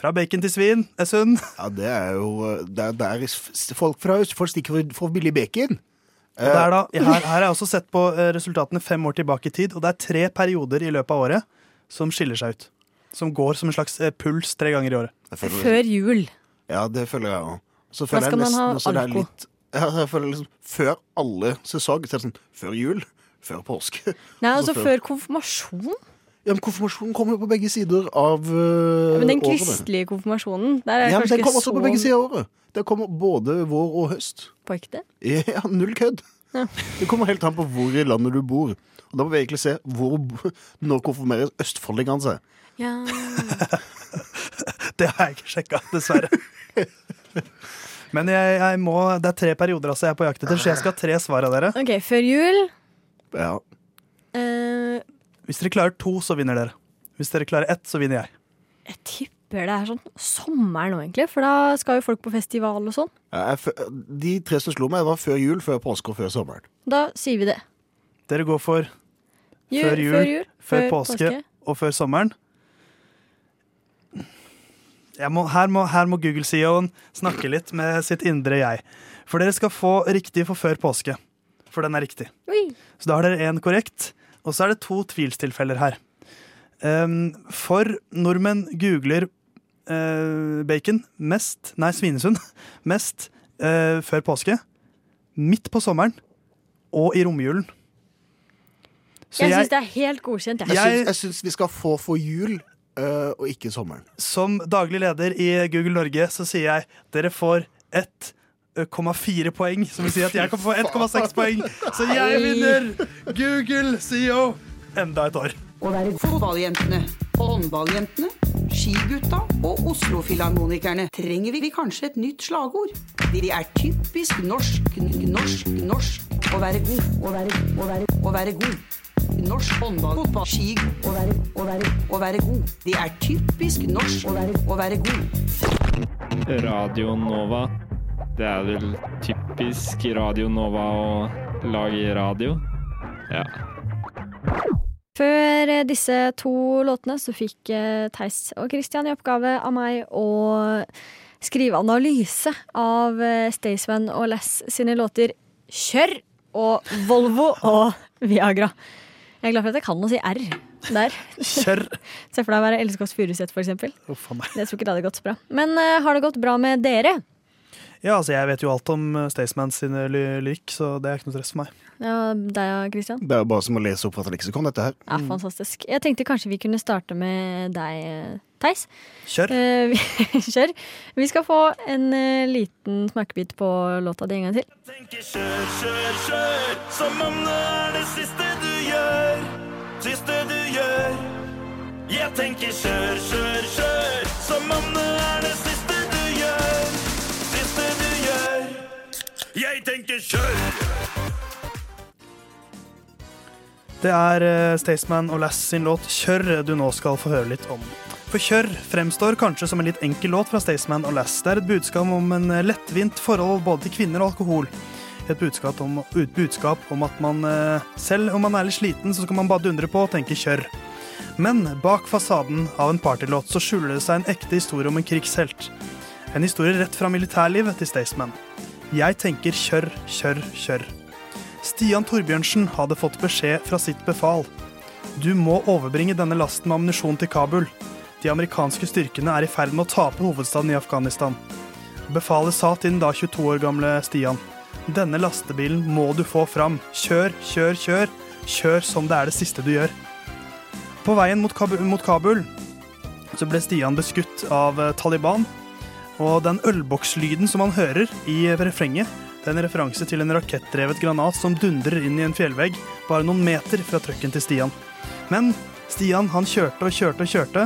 Fra bacon til svin, Esund. Ja, det er jo Det er der folk fra Østfold stikker for, for billig bacon. Er da, her, her har jeg også sett på eh, resultatene fem år tilbake i tid, og det er tre perioder i løpet av året som skiller seg ut. Som går som en slags eh, puls tre ganger i året. Før jul. Ja, det føler jeg òg. Så føler jeg nesten ha også det er litt ja, jeg føler liksom Før alle sesong, Så er det sånn Før jul, før påske. Nei, altså før konfirmasjon. Ja, men Konfirmasjonen kommer jo på begge sider av uh, Men den året. kristelige konfirmasjonen, der er Ja, men Den kommer også så på begge sider av året. Det kommer både vår og høst. På ekte? Ja, null kødd. Det kommer helt an på hvor i landet du bor. Og Da må vi egentlig se hvor, når konfirmerer østfoldingene seg. Ja. Det har jeg ikke sjekka, dessverre. Men jeg, jeg må, det er tre perioder altså jeg er på jakt etter, så jeg skal ha tre svar av dere. OK, før jul. Ja. Eh, Hvis dere klarer to, så vinner dere. Hvis dere klarer ett, så vinner jeg. jeg tipper det er sånn sommer nå, egentlig. For da skal jo folk på festival og sånn. Ja, jeg, fø- de tre som slo meg, var før jul, før påske og før sommeren. Da sier vi det. Dere går for Jul, før jul, før jul, før før påske, påske. og før sommeren. Jeg må, her, må, her må Google-CEO-en snakke litt med sitt indre jeg. For dere skal få riktig for før påske. For den er riktig. Oi. Så da har dere én korrekt, og så er det to tvilstilfeller her. Um, for nordmenn googler uh, bacon mest Nei, Svinesund. Mest uh, før påske. Midt på sommeren. Og i romjulen. Så Jeg jeg- syns det er helt godkjent. Jeg, Jeg. jeg syns vi skal få for jul Uh, og ikke sommeren. Som daglig leder i Google Norge så sier jeg dere får 1,4 poeng. Som vil si at jeg kan få 1,6 poeng. Så jeg vinner Google CEO enda et år. Fotballjentene, håndballjentene, skigutta og Oslo-filharmonikerne trenger vi kanskje et nytt slagord. De er typisk norsk, norsk, norsk. Å være god, å være, å være, å være god. Norsk håndball, fotball, ski. Å være, å være, å være god. De er typisk norsk. Å være, å være god. Radio Nova. Det er vel typisk Radio Nova å lage radio. Ja. Før eh, disse to låtene så fikk eh, Theis og Christian i oppgave av meg å skrive analyse av eh, Staysman og Les sine låter Kjør og Volvo og Viagra. Jeg er glad for at jeg kan å si R der. Kjør. Se for deg å være Else Kåss Furuseth, for eksempel. Meg. Jeg tror ikke det hadde gått så bra. Men uh, har det gått bra med dere? Ja, altså Jeg vet jo alt om Staysmans Staysman sine ly- lyrikk, så det er ikke noe stress for meg. Ja, deg, Christian? Det er jo bare som å lese opp fra et leksikon, dette her. Ja, fantastisk. Jeg tenkte kanskje vi kunne starte med deg, eh, Theis. Kjør. Uh, vi- Kjør. Vi skal få en uh, liten smakebit på låta di en gang til. Kjør, kjør, kjør, som om det er det siste du gjør. Siste du gjør. Jeg tenker kjør, kjør, kjør, som om det er det siste Jeg tenker kjør. Det er uh, Staysman og Lass sin låt 'Kjør' du nå skal få høre litt om. For 'Kjør' fremstår kanskje som en litt enkel låt fra Staysman og Lass. Det er et budskap om en eh, lettvint forhold både til kvinner og alkohol. Et budskap om, budskap om at man eh, selv om man er litt sliten, så skal man bare dundre på og tenke 'kjør'. Men bak fasaden av en partylåt så skjuler det seg en ekte historie om en krigshelt. En historie rett fra militærlivet til Staysman. Jeg tenker kjør, kjør, kjør. Stian Torbjørnsen hadde fått beskjed fra sitt befal. Du må overbringe denne lasten med ammunisjon til Kabul. De amerikanske styrkene er i ferd med å tape hovedstaden i Afghanistan. Befalet sa til den da 22 år gamle Stian. Denne lastebilen må du få fram. Kjør, kjør, kjør. Kjør som det er det siste du gjør. På veien mot Kabul, mot Kabul så ble Stian beskutt av eh, Taliban. Og den ølbokslyden som han hører i refrenget, det er en referanse til en rakettdrevet granat som dundrer inn i en fjellvegg bare noen meter fra trucken til Stian. Men Stian han kjørte og kjørte og kjørte,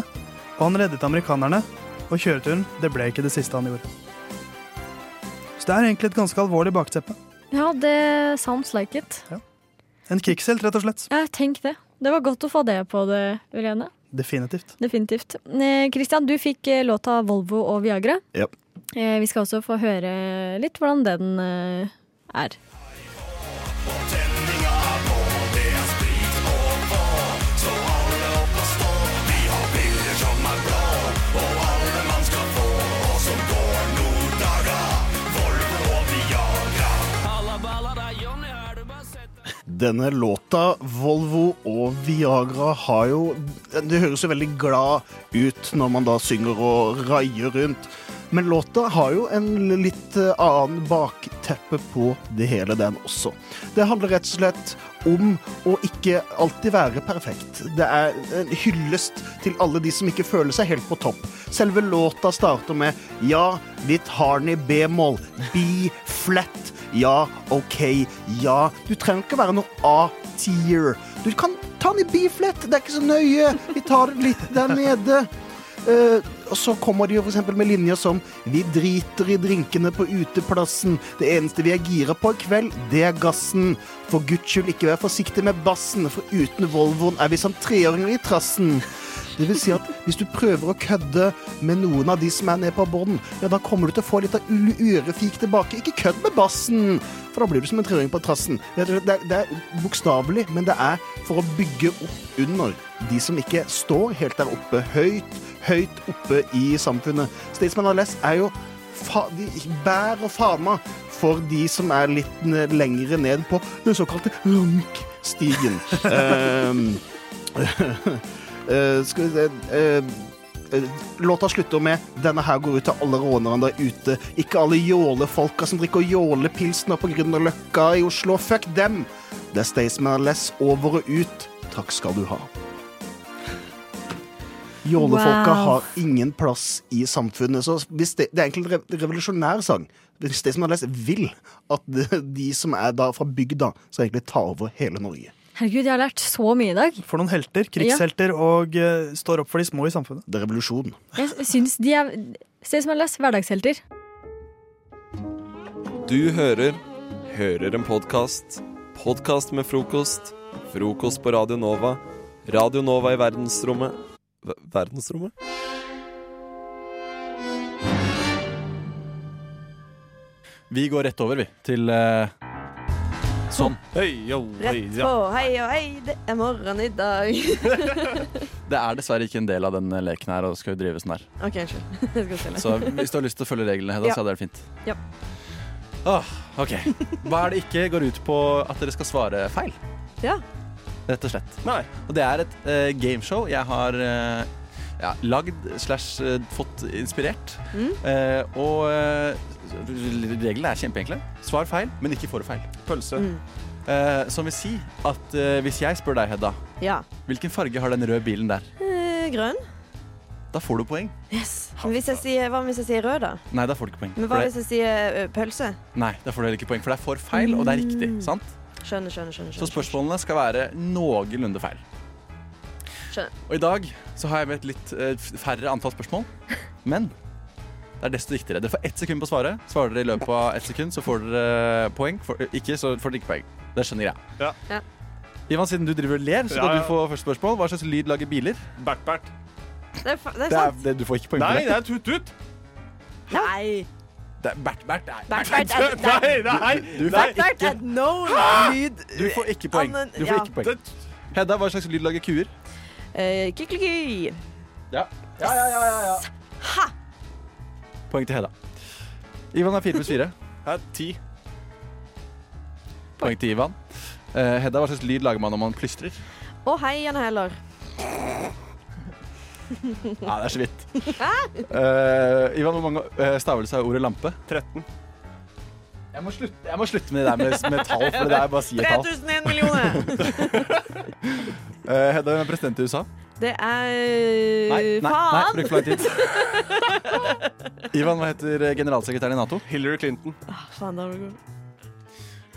og han reddet amerikanerne. Og kjøreturen det ble ikke det siste han gjorde. Så det er egentlig et ganske alvorlig bakteppe. Ja, det sounds like it. En krigshelt, rett og slett. Ja, tenk det. Det var godt å få det på det, Irene. Definitivt. Definitivt. Kristian, du fikk eh, låta 'Volvo og Viagra'. Ja. Eh, vi skal også få høre litt hvordan den eh, er. Denne låta, Volvo og Viagra, har jo Det høres jo veldig glad ut når man da synger og raier rundt. Men låta har jo en litt eh, annen bakteppe på det hele, den også. Det handler rett og slett om å ikke alltid være perfekt. Det er en hyllest til alle de som ikke føler seg helt på topp. Selve låta starter med ja, litt harny b-moll, B flat. Ja, OK, ja. Du trenger ikke være noe A-tier. Du kan ta den i B-flat, det er ikke så nøye. Vi tar den litt der nede. Eh, og så kommer de jo eksempel med linjer som Vi driter i drinkene på uteplassen. Det eneste vi er gira på i kveld, det er gassen. For guds skyld, ikke vær forsiktig med bassen, for uten Volvoen er vi som treåringer i trassen. Det vil si at hvis du prøver å kødde med noen av de som er nede på bånn, ja, da kommer du til å få litt av urefik tilbake. Ikke kødd med bassen, for da blir du som en treåring på trassen. Det er, det er bokstavelig, men det er for å bygge opp under de som ikke står helt der oppe, høyt, høyt oppe i samfunnet. Statesman og er jo fa de bær og fana for de som er litt lengre ned på den såkalte Runk-stigen. Eh, skal vi se eh, eh, Låta slutter med 'Denne her går ut til alle rånerne der ute'. Ikke alle jålefolka som drikker jålepilsner på Grünerløkka i Oslo. Fuck dem! Det er Staysman Less over og ut. Takk skal du ha. Jålefolka Wow. har ingen plass i samfunnet. Så hvis det, det er egentlig en revolusjonær sang. Hvis de som har lest, vil at de, de som er da fra bygda, skal egentlig ta over hele Norge. Herregud, jeg har lært så mye i dag. For noen helter, krigshelter, og uh, står opp for de små i samfunnet. Det er revolusjon. Jeg syns de er Se som jeg leser hverdagshelter. Du hører Hører en podkast. Podkast med frokost. Frokost på Radio Nova. Radio Nova i verdensrommet Ver- Verdensrommet? Vi går rett over, vi, til eh, sånn. Hei, yo, hei, Rett ja. på, hei og hei, det er morgen i dag. Det er dessverre ikke en del av den leken her, og skal jo drive sånn her. OK, unnskyld. Jeg skal stille. Så hvis du har lyst til å følge reglene, Hedda, Ja. så hadde det vært fint. Ja. Åh, OK. Hva er det ikke går ut på at dere skal svare feil? Ja. Rett og slett. Og det er et uh, gameshow jeg har uh, ja, lagd slash eh, fått inspirert. Mm. Eh, og eh, Reglene er kjempeenkle. Svar feil, men ikke for feil. Pølse. Mm. Eh, som vil si at eh, hvis jeg spør deg, Hedda, Ja. hvilken farge har den røde bilen der? Eh, grønn. Da får du poeng. Yes. Men hvis jeg sier, hva hvis jeg sier rød, da? Nei, da får du ikke poeng. Men hva det- hvis jeg sier pølse? Nei, da får du heller ikke poeng, for det er for feil, og det er riktig. Mm. sant? Skjønner, skjønner, skjønner. Så spørsmålene skal være noenlunde feil. skjønner. Og i dag så har jeg med et litt eh, færre antall spørsmål, men det er desto viktigere. Dere får ett sekund på svaret. Svarer dere i løpet av ett sekund, så får dere poeng. For, ikke, så får dere ikke poeng. Det skjønner jeg. Ja. Ja. Ivan, siden du driver og ler, så Ja, skal ja. du få første spørsmål. Hva slags lyd lager biler? Bert-Bert. Det er, fa- det er Det er, sant. det, du får ikke poeng Nei, for det det. er tut-tut. Nei. Det er Bert-Bert. Nei. Bert, Bert, er- Nei, nei, Du nei. får Bert ikke, er no lyd du får ikke poeng. Du får ikke poeng. Hedda, hva slags lyd lager kuer? Uh, Kykeliky. Ja. Ja, ja, ja, ja, ja. Ha! Poeng til Hedda. Ivan har fire pluss fire. Ti. Poeng til Ivan. Eh, Hedda, hva slags lyd lager man når man plystrer? Å, hei, Janne Heller. Ja, det er så vidt. Uh, Ivan, hvor mange uh, stavelser har ordet lampe? 13. Jeg må slutte, jeg må slutte med det der med, med tall, for det er bare å si et tall. 3001 millioner. uh, Hedda, hvem er president i USA? Det er Nei, nei, nei, bruk for lang tid. Ivan, hva heter eh, generalsekretæren i Nato? Hillary Clinton. Ah, Faen, da var det god.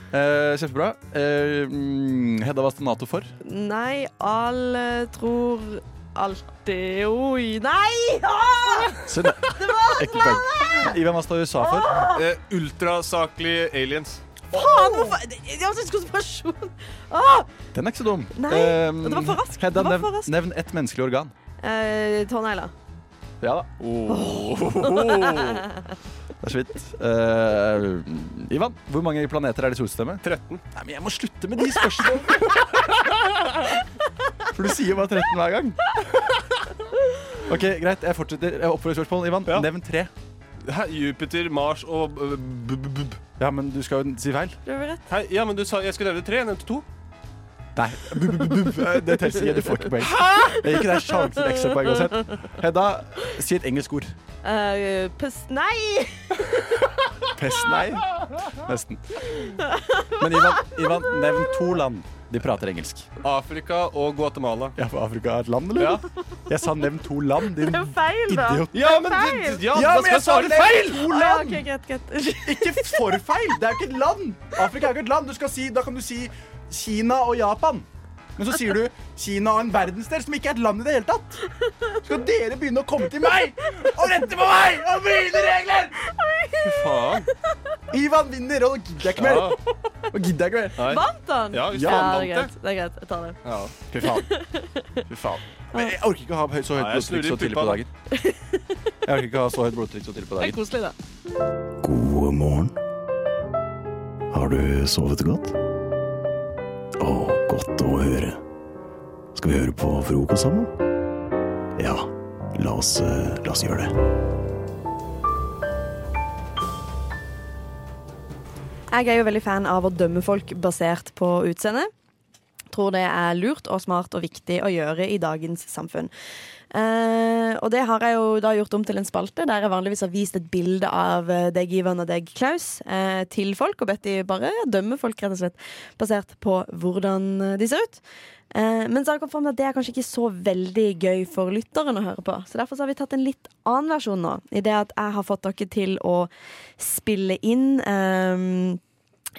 Eh, kjempebra. Eh, mm, Hedda, hva står Nato for? Nei, alle tror alltid Oi, nei! Ah! Så det, var slaget! Ivan, hva står USA for? Eh, ultrasaklige aliens. Faen, hvorfor Jeg har ikke konsentrasjon. Ah! Den er ikke så dum. Nei, Um, det var for raskt. Hedda, Det var nevn, for raskt. nevn ett menneskelig organ. Eh, Tånegler. Ja da. Det er så vidt. Uh, Ivan, hvor mange planeter er det i solsystemet? 13. Nei, men jeg må slutte med de spørsmålene! For du sier bare 13 hver gang. OK, greit. Jeg fortsetter. Jeg oppfordrer spørsmål. Ivan, Ja. nevn tre. Hæ, Jupiter, Mars og b, b-b-b. Ja, men du skal jo si feil. Du har rett. Hæ, ja, men du sa jeg skulle nevne tre. Jeg nevnte to. Nei. Bu- bu- bu- bu- Det telles ikke. Du får ikke poeng. Det er ikke det sjansen til ekstrapoeng uansett. Hedda, si et engelsk ord. Uh, pus... Nei! Pest, nei. Nesten. Men Ivan, Ivan, nevn to land de prater engelsk. Afrika og Guatemala. Ja, for Afrika er et land, eller? Ja. Jeg sa nevn to land, din Det er feil, da. idiot. Ja, men, feil. ja, Ja, men jeg sa det feil! To Ah, land! ok, get. greit. Ikke for feil! Det er jo ikke et land! Afrika er ikke et land. Du skal si, da kan du si Kina og Japan. Men så sier du Kina og en verdensdel som ikke er et land i det hele tatt. Skal dere begynne å komme til meg og rette på meg og mine regler? Fy faen. Ivan vinner, og nå gidder jeg ikke mer. Ja. Nå gidder jeg ikke mer. Nei. Vant han? Ja, hvis Ja, han det vant det. Det er greit. Jeg tar det. Ja. Fy faen. Fy faen. Men jeg orker ikke å ha så høyt blodtrykk så tidlig på dagen. Jeg orker ikke å ha så høyt blodtrykk så tidlig på Det er koselig, da. God morgen. Har du sovet godt? Å, godt å høre. Skal vi høre på frokost sammen? Ja, la oss, eh, la oss gjøre det. Jeg er jo veldig fan av å dømme folk basert på utseende. Tror det er lurt og smart og viktig å gjøre i dagens samfunn. Uh, og det har jeg jo da gjort om til en spalte der jeg vanligvis har vist et bilde av eh, deg, Ivan, og deg, Klaus, uh, til folk. Og bedt de bare dømme folk, rett og slett, basert på hvordan de ser ut. Uh, men så har jeg kommet frem til at det er kanskje ikke så veldig gøy for lytteren å høre på. Så derfor så har vi tatt en litt annen versjon nå. I det at jeg har fått dere til å spille inn eh,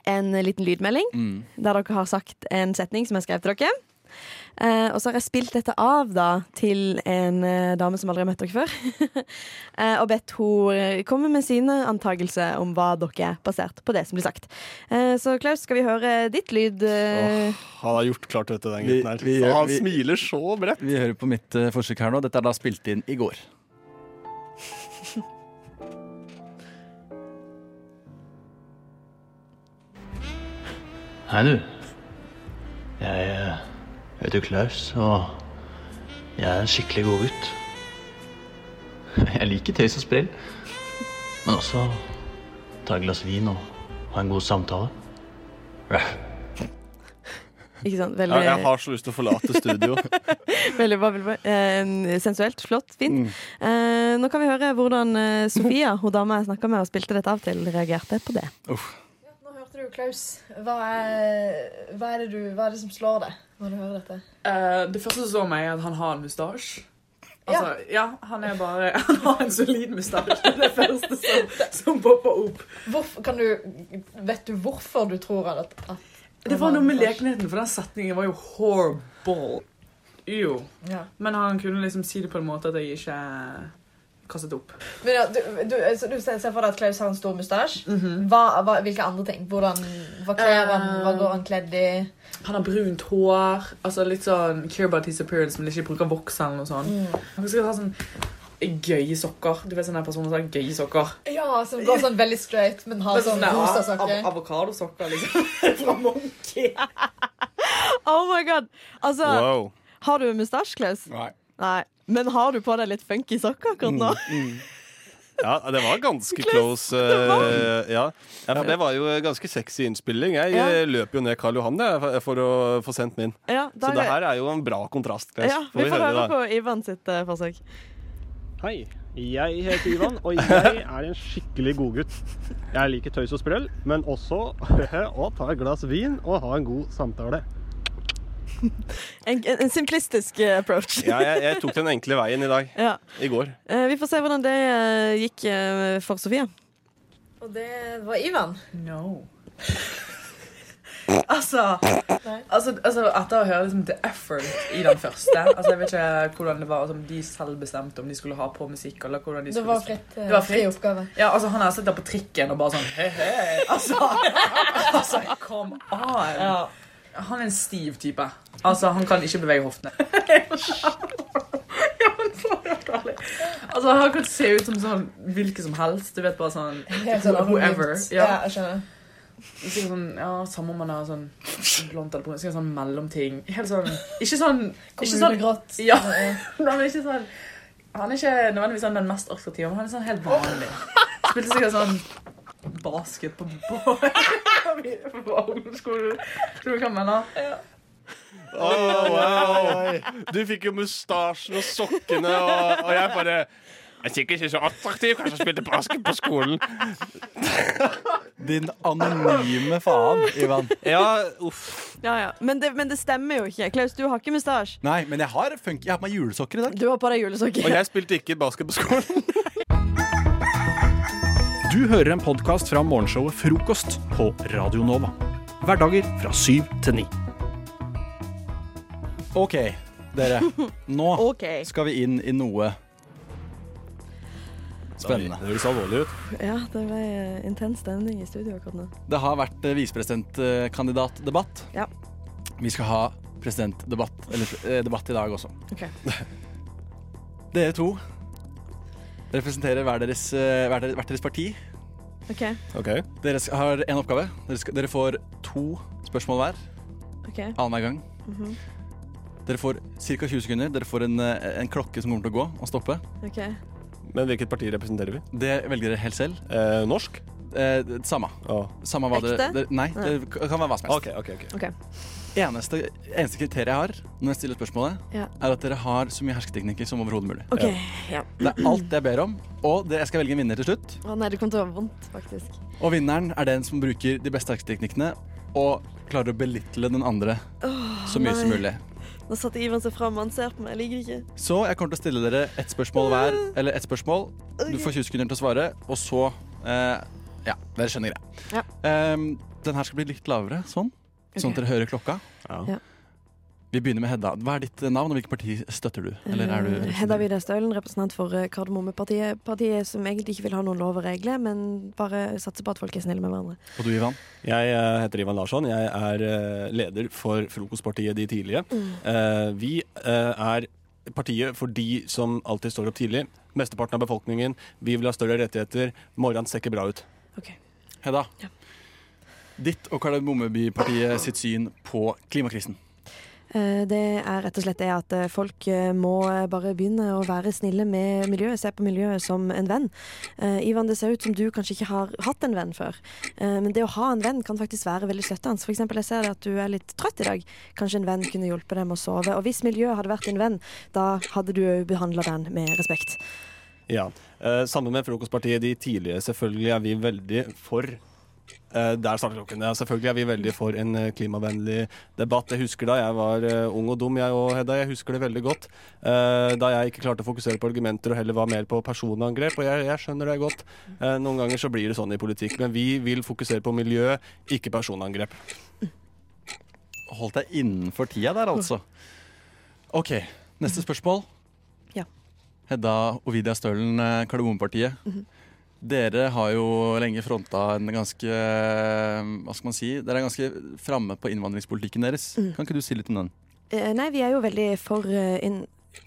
en liten lydmelding Mm. der dere har sagt en setning som jeg skrev til dere. Eh, og så har jeg spilt dette av da til en eh, dame som aldri har møtt dere før. eh, og bedt hun komme med sine antakelser om hva dere er, basert på det som blir sagt. Eh, så Klaus, skal vi høre ditt lyd? eh? Han har gjort klart dette, den gutten her. vi vi, han vi- smiler så bredt. Vi hører på mitt uh, forsøk her nå. Dette er da spilt inn i går. Hei, du. Jeg heter Klaus, og jeg er en skikkelig god gutt. Jeg liker tøys og sprell, men også ta et glass vin og ha en god samtale. Ikke sant? Ja, Veldig, jeg har så lyst til å forlate studio. veldig bra. Veldig bra. Eh, sensuelt, flott, fint. Mm. Eh, nå kan vi høre hvordan eh, Sofia, hun dama jeg snakka med og spilte dette av til, reagerte på det. Nå du Klaus. Hva er, hva, er det du, hva er det som slår deg når du hører dette? Uh, det første som slår meg, er at han har en mustasje. Altså, ja. han er bare Han har en solid mustasje. Det er det første som, som popper opp. Hvorfor, kan du, vet du hvorfor du tror at, at Det var noe med lekenheten, for den setningen var jo horrible. Jo. Ja. Men han kunne liksom si det på en måte at jeg ikke kastet opp. Men ja, du, du, så du ser ser for deg at Klaus har en stor mustasje. Mhm. hva, hva, hvilke andre ting? Hvordan, hva kler han? Hva går han kledd i? Han har brunt hår. Altså litt sånn care about his appearance, men ikke bruker voks eller noe sånt. Mm. Han skal ha sånn gøye sokker. Du vet sånne personer som har gøye sokker. Ja, som går sånn veldig straight, men har er sånn rosa sokker. av- Avokadosokker, liksom. Fra Monkey. Oh my god! Altså, Wow. har du mustasje, Klaus? Nei. Nei. Men har du på deg litt funky sokker akkurat nå? Ja, det var ganske close. Var. ja. ja, for det var jo ganske sexy innspilling. Jeg Ja. løp løper jo ned Karl Johan jeg, for å få sendt min. Ja, Så det er- her er jo en bra kontrast. Klaus. Ja, vi får høre på Ivan sitt eh, forsøk. Hei, jeg heter Ivan, og jeg er en skikkelig godgutt. Jeg liker tøys og sprell, men også å ta et glass vin og ha en god samtale. En, en, en simplistisk eh, approach. Ja, jeg, jeg tok den enkle veien i dag. Ja. I går. Eh, vi får se hvordan det eh, gikk eh, for Sofie. Og det var Ivan. No. Altså, altså, altså Etter å høre liksom, the effort i den første altså, Jeg vet ikke hvordan det var altså, om de selv bestemte om de skulle ha på musikk. Eller hvordan de Det skulle var fritt, Det var fri fritt. oppgave. Ja, altså, han har sittet på trikken og bare sånn Hei, hei. Altså, altså come on. Han er en stiv type. Altså, Han kan ikke bevege hoftene. Ja, men så helt. Altså, Han kan se ut som sånn hvilken som helst. Du vet bare sånn Helt sånn Whoever. Ja, jeg skjønner. Sikkert sånn, ja, Samme om man har sånn blondt eller brunt. Sikkert sånn mellomting. Helt sånn Ikke sånn ikke sånn, grått. Ja. Nei, men ikke sånn Han er ikke nødvendigvis sånn den mest attraktive, men han er sånn helt vanlig. Spilte sikkert sånn basket på på, på ungdomsskolen. Tror du hva jeg mener? Åh, wow. Du fikk jo mustasjen og sokkene, og, og jeg bare Jeg er sikkert ikke så attraktiv, kanskje jeg spilte basket på skolen. Din anonyme faen, Ivan. Ja, uff. Ja, ja. Men, det, men det stemmer jo ikke. Klaus, du har ikke mustasje. Nei, men jeg har, funk jeg har på meg julesokker i dag. Du har på deg julesokker. Og jeg spilte ikke basket på skolen. Du hører en podkast fra morgenshowet Frokost på Radio Nova. Hverdager fra syv til ni. OK, dere. Nå okay. skal vi inn i noe spennende. Det høres alvorlig ut. Ja, det ble eh, intens stemning i studio akkurat nå. Det har vært eh, visepresidentkandidatdebatt. Ja. Vi skal ha presidentdebatt eller, eh, debatt i dag også. Ok. Dere to representerer hver deres, eh, hver deres, hvert deres parti. OK. Dere har én oppgave. Dere, skal, dere får to spørsmål hver Okay. annenhver gang. Mhm. Dere får ca. 20 sekunder. Dere får en, eh, en klokke som kommer til å gå og stoppe. Okay. Men hvilket parti representerer vi? Det velger dere helt selv. Eh, norsk? Eh, samme. samme. Samme Ekte? Det, Nei, Nei. det kan være hva som helst. Okay, okay, ok. Eneste, eneste kriteriet jeg har når jeg stiller spørsmålet, Ja. er at dere har så mye hersketeknikker som overhodet mulig. Okay, ja. Det er alt jeg ber om, og det, jeg skal velge en vinner til slutt. Å nei, det kommer til å være vondt, faktisk. Og vinneren er den som bruker de beste hersketeknikkene og klarer å belittle den andre oh, så mye som mulig. Nå satte Ivan seg fram, han ser på meg, jeg liker det ikke. Så jeg kommer til å stille dere ett spørsmål hver. Eller ett spørsmål. Du får 20 sekunder til å svare, og så eh, Ja, dere skjønner greia. Ja. Um, den her skal bli litt lavere, sånn. Sånn at dere hører klokka. Ja. Vi begynner med Hedda. Hva er ditt eh, navn, og hvilket parti støtter du? Eller er du Eh, Hedda Widerstølen, representant for eh, Kardemommepartiet. Partiet som egentlig ikke vil ha noen lov og regler, men bare satser på at folk er snille med hverandre. Og du, Ivan? Jeg heter Ivan Larsson. Jeg er leder for Frokostpartiet De Tidlige. Mm. Eh, vi er partiet for de som alltid står opp tidlig. Mesteparten av befolkningen. Vi vil ha større rettigheter. Morgenen ser ikke bra ut. Hedda. Ditt og Kardemommebypartiet sitt syn på klimakrisen. Eh, Det er rett og slett det at eh, folk eh, må bare begynne å være snille med miljøet, se på miljøet som en venn. Eh, Ivan, det ser ut som du kanskje ikke har hatt en venn før. Eh, Men det å ha en venn kan faktisk være veldig støttende. For eksempel, jeg ser at du er litt trøtt i dag. Kanskje en venn kunne hjulpet deg med å sove. Og hvis miljøet hadde vært din venn, da hadde du òg behandla den med respekt. Ja. Eh, sammen med Frokostpartiet de tidlige, selvfølgelig er vi veldig for Der starter klokken. Ja, selvfølgelig er vi veldig for en eh, klimavennlig debatt. Jeg husker da jeg var eh, ung og dum, jeg og Hedda. Jeg husker det veldig godt. Eh, da jeg ikke klarte å fokusere på argumenter og heller var mer på personangrep. Og jeg, jeg skjønner det godt. Eh, noen ganger så blir det sånn i politikk. Men vi vil fokusere på miljø, ikke personangrep. Holdt deg innenfor tida der, altså. OK, neste spørsmål. Ja. Hedda Ovidia Stølen, Kardemommepartiet. Mm Mhm. Dere har jo lenge fronta en ganske Hva skal man si? Dere er ganske framme på innvandringspolitikken deres. Mm. Kan ikke du si litt om den? Eh, Nei, vi er jo veldig for eh, inn...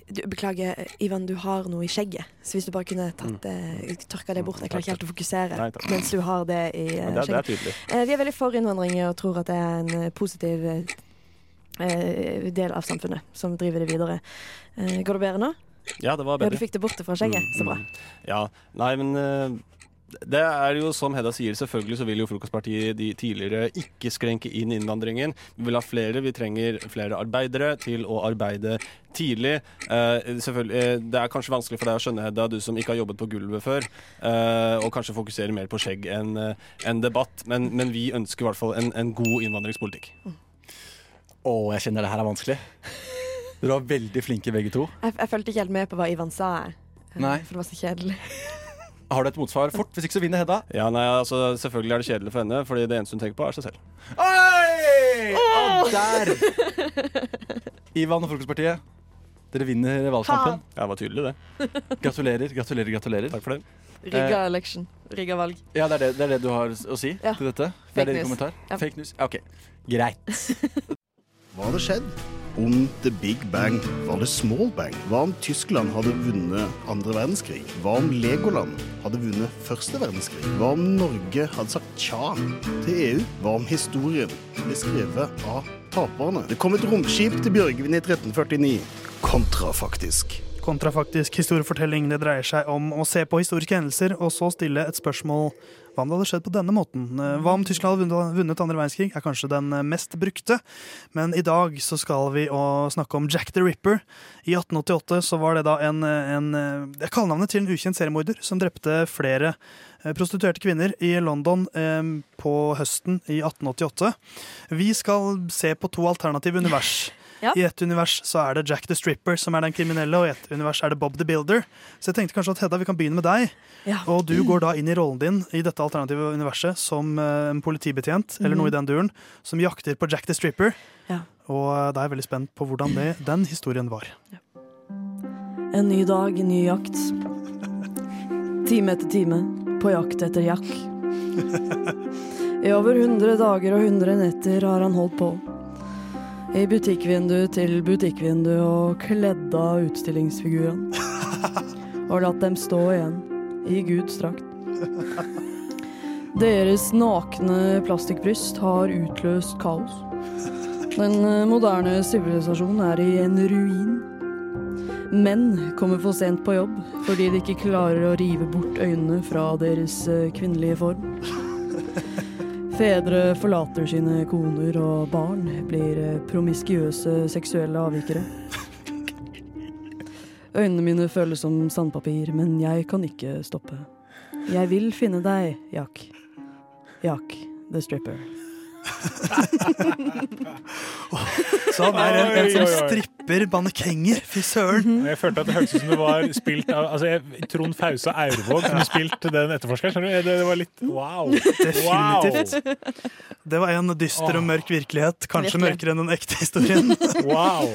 Du, beklager, eh, Ivan, du har noe i skjegget. Så hvis du bare kunne tatt, eh, tørka det bort. Jeg klarer ikke helt å fokusere Nei, mens du har det i eh, Men det er- det er tydelig. Eh, vi er veldig for innvandring og tror at det er en eh, positiv eh, del av samfunnet som driver det videre. Eh, går det bedre nå? Ja, det var bedre. Ja, du fikk det borte fra skjegget. Så bra. Mm, Ja, nei, men eh, det er jo som Hedda sier, selvfølgelig så vil jo Frokostpartiet de tidligere ikke skrenke inn innvandringen. Vi vil ha flere, vi trenger flere arbeidere til å arbeide tidlig. Eh, selvfølgelig, eh, Det er kanskje vanskelig for deg å skjønne, Hedda, du som ikke har jobbet på gulvet før, eh, og kanskje fokusere mer på skjegg enn en debatt, men, men vi ønsker i hvert fall en, en god innvandringspolitikk. Å, jeg kjenner det her er vanskelig. Dere var veldig flinke begge to. Jeg, jeg fulgte ikke helt med på hva Ivan sa. Eh, Nei. For det var så kjedelig. Har du et motsvar fort? Hvis ikke så vinner Hedda. Ja, nei, altså Selvfølgelig er det kjedelig for henne, fordi det eneste hun tenker på, er seg selv. Oi! Og der! Ivan og Frokostpartiet, dere vinner valgkampen. Ja, det var tydelig, det. Gratulerer, gratulerer, gratulerer. Takk for det. Rigga election. Rigga valg. Ja, det er det, det er det du har å si Ja. til dette? Fake det er det news. kommentar? Ja. Fake news? Ja, OK. Greit. Hva hadde skjedd om The Big Bang var det Small Bang? Hva om Tyskland hadde vunnet andre verdenskrig? Hva om Legoland hadde vunnet første verdenskrig? Hva om Norge hadde sagt tja til EU? Hva om historien ble skrevet av taperne? Det kom et romskip til Bjørgvin i 1349. Kontrafaktisk. Kontrafaktisk historiefortelling det dreier seg om å se på historiske hendelser og så stille et spørsmål hva om det hadde skjedd på denne måten? Eh, Hva om Tyskland hadde vunnet, andre verdenskrig, er kanskje den eh, mest brukte. Men i dag så skal vi snakke om Jack the Ripper. I 1888 så var det da en, eh, en kallenavnet til en ukjent seriemorder som drepte flere prostituerte kvinner i London på høsten i 1888. Vi skal se på to alternative univers. I ett univers så er det Jack the Stripper som er den kriminelle, og i ett univers er det Bob the Builder. Så jeg tenkte kanskje at Hedda, vi kan begynne med deg. Og du går da inn i rollen din i dette alternative universet som eh, en politibetjent, eller noe i den duren, som jakter på Jack the Stripper. Ja. Og eh, da er jeg veldig spent på hvordan det, den historien var. En ny dag, ny jakt. Time etter time, på jakt etter Jack. I over 100 dager og 100 netter har han holdt på. I butikkvindu til butikkvindu og kledd av utstillingsfigurene. Og latt dem stå igjen, i Guds drakt. Deres nakne plastikkbryst har utløst kaos. Den eh, moderne sivilisasjonen er i en ruin. Menn kommer for sent på jobb fordi de ikke klarer å rive bort øynene fra deres eh, kvinnelige form. Fedre forlater sine koner, og barn blir eh, promiskuøse seksuelle avvikere. Øynene mine føles som sandpapir, men jeg kan ikke stoppe. Jeg vil finne deg, Jack. Jack the stripper. Så han er en, en som stripper mannekenger. Fy søren. Jeg følte at det hørtes ut som det var spilt av altså, jeg, Trond Fause Aurvåg som spilte den etterforskeren. Det, det var litt wow. Definitivt. Det var en dyster og mørk virkelighet. Kanskje mørkere enn den ekte historien. Wow.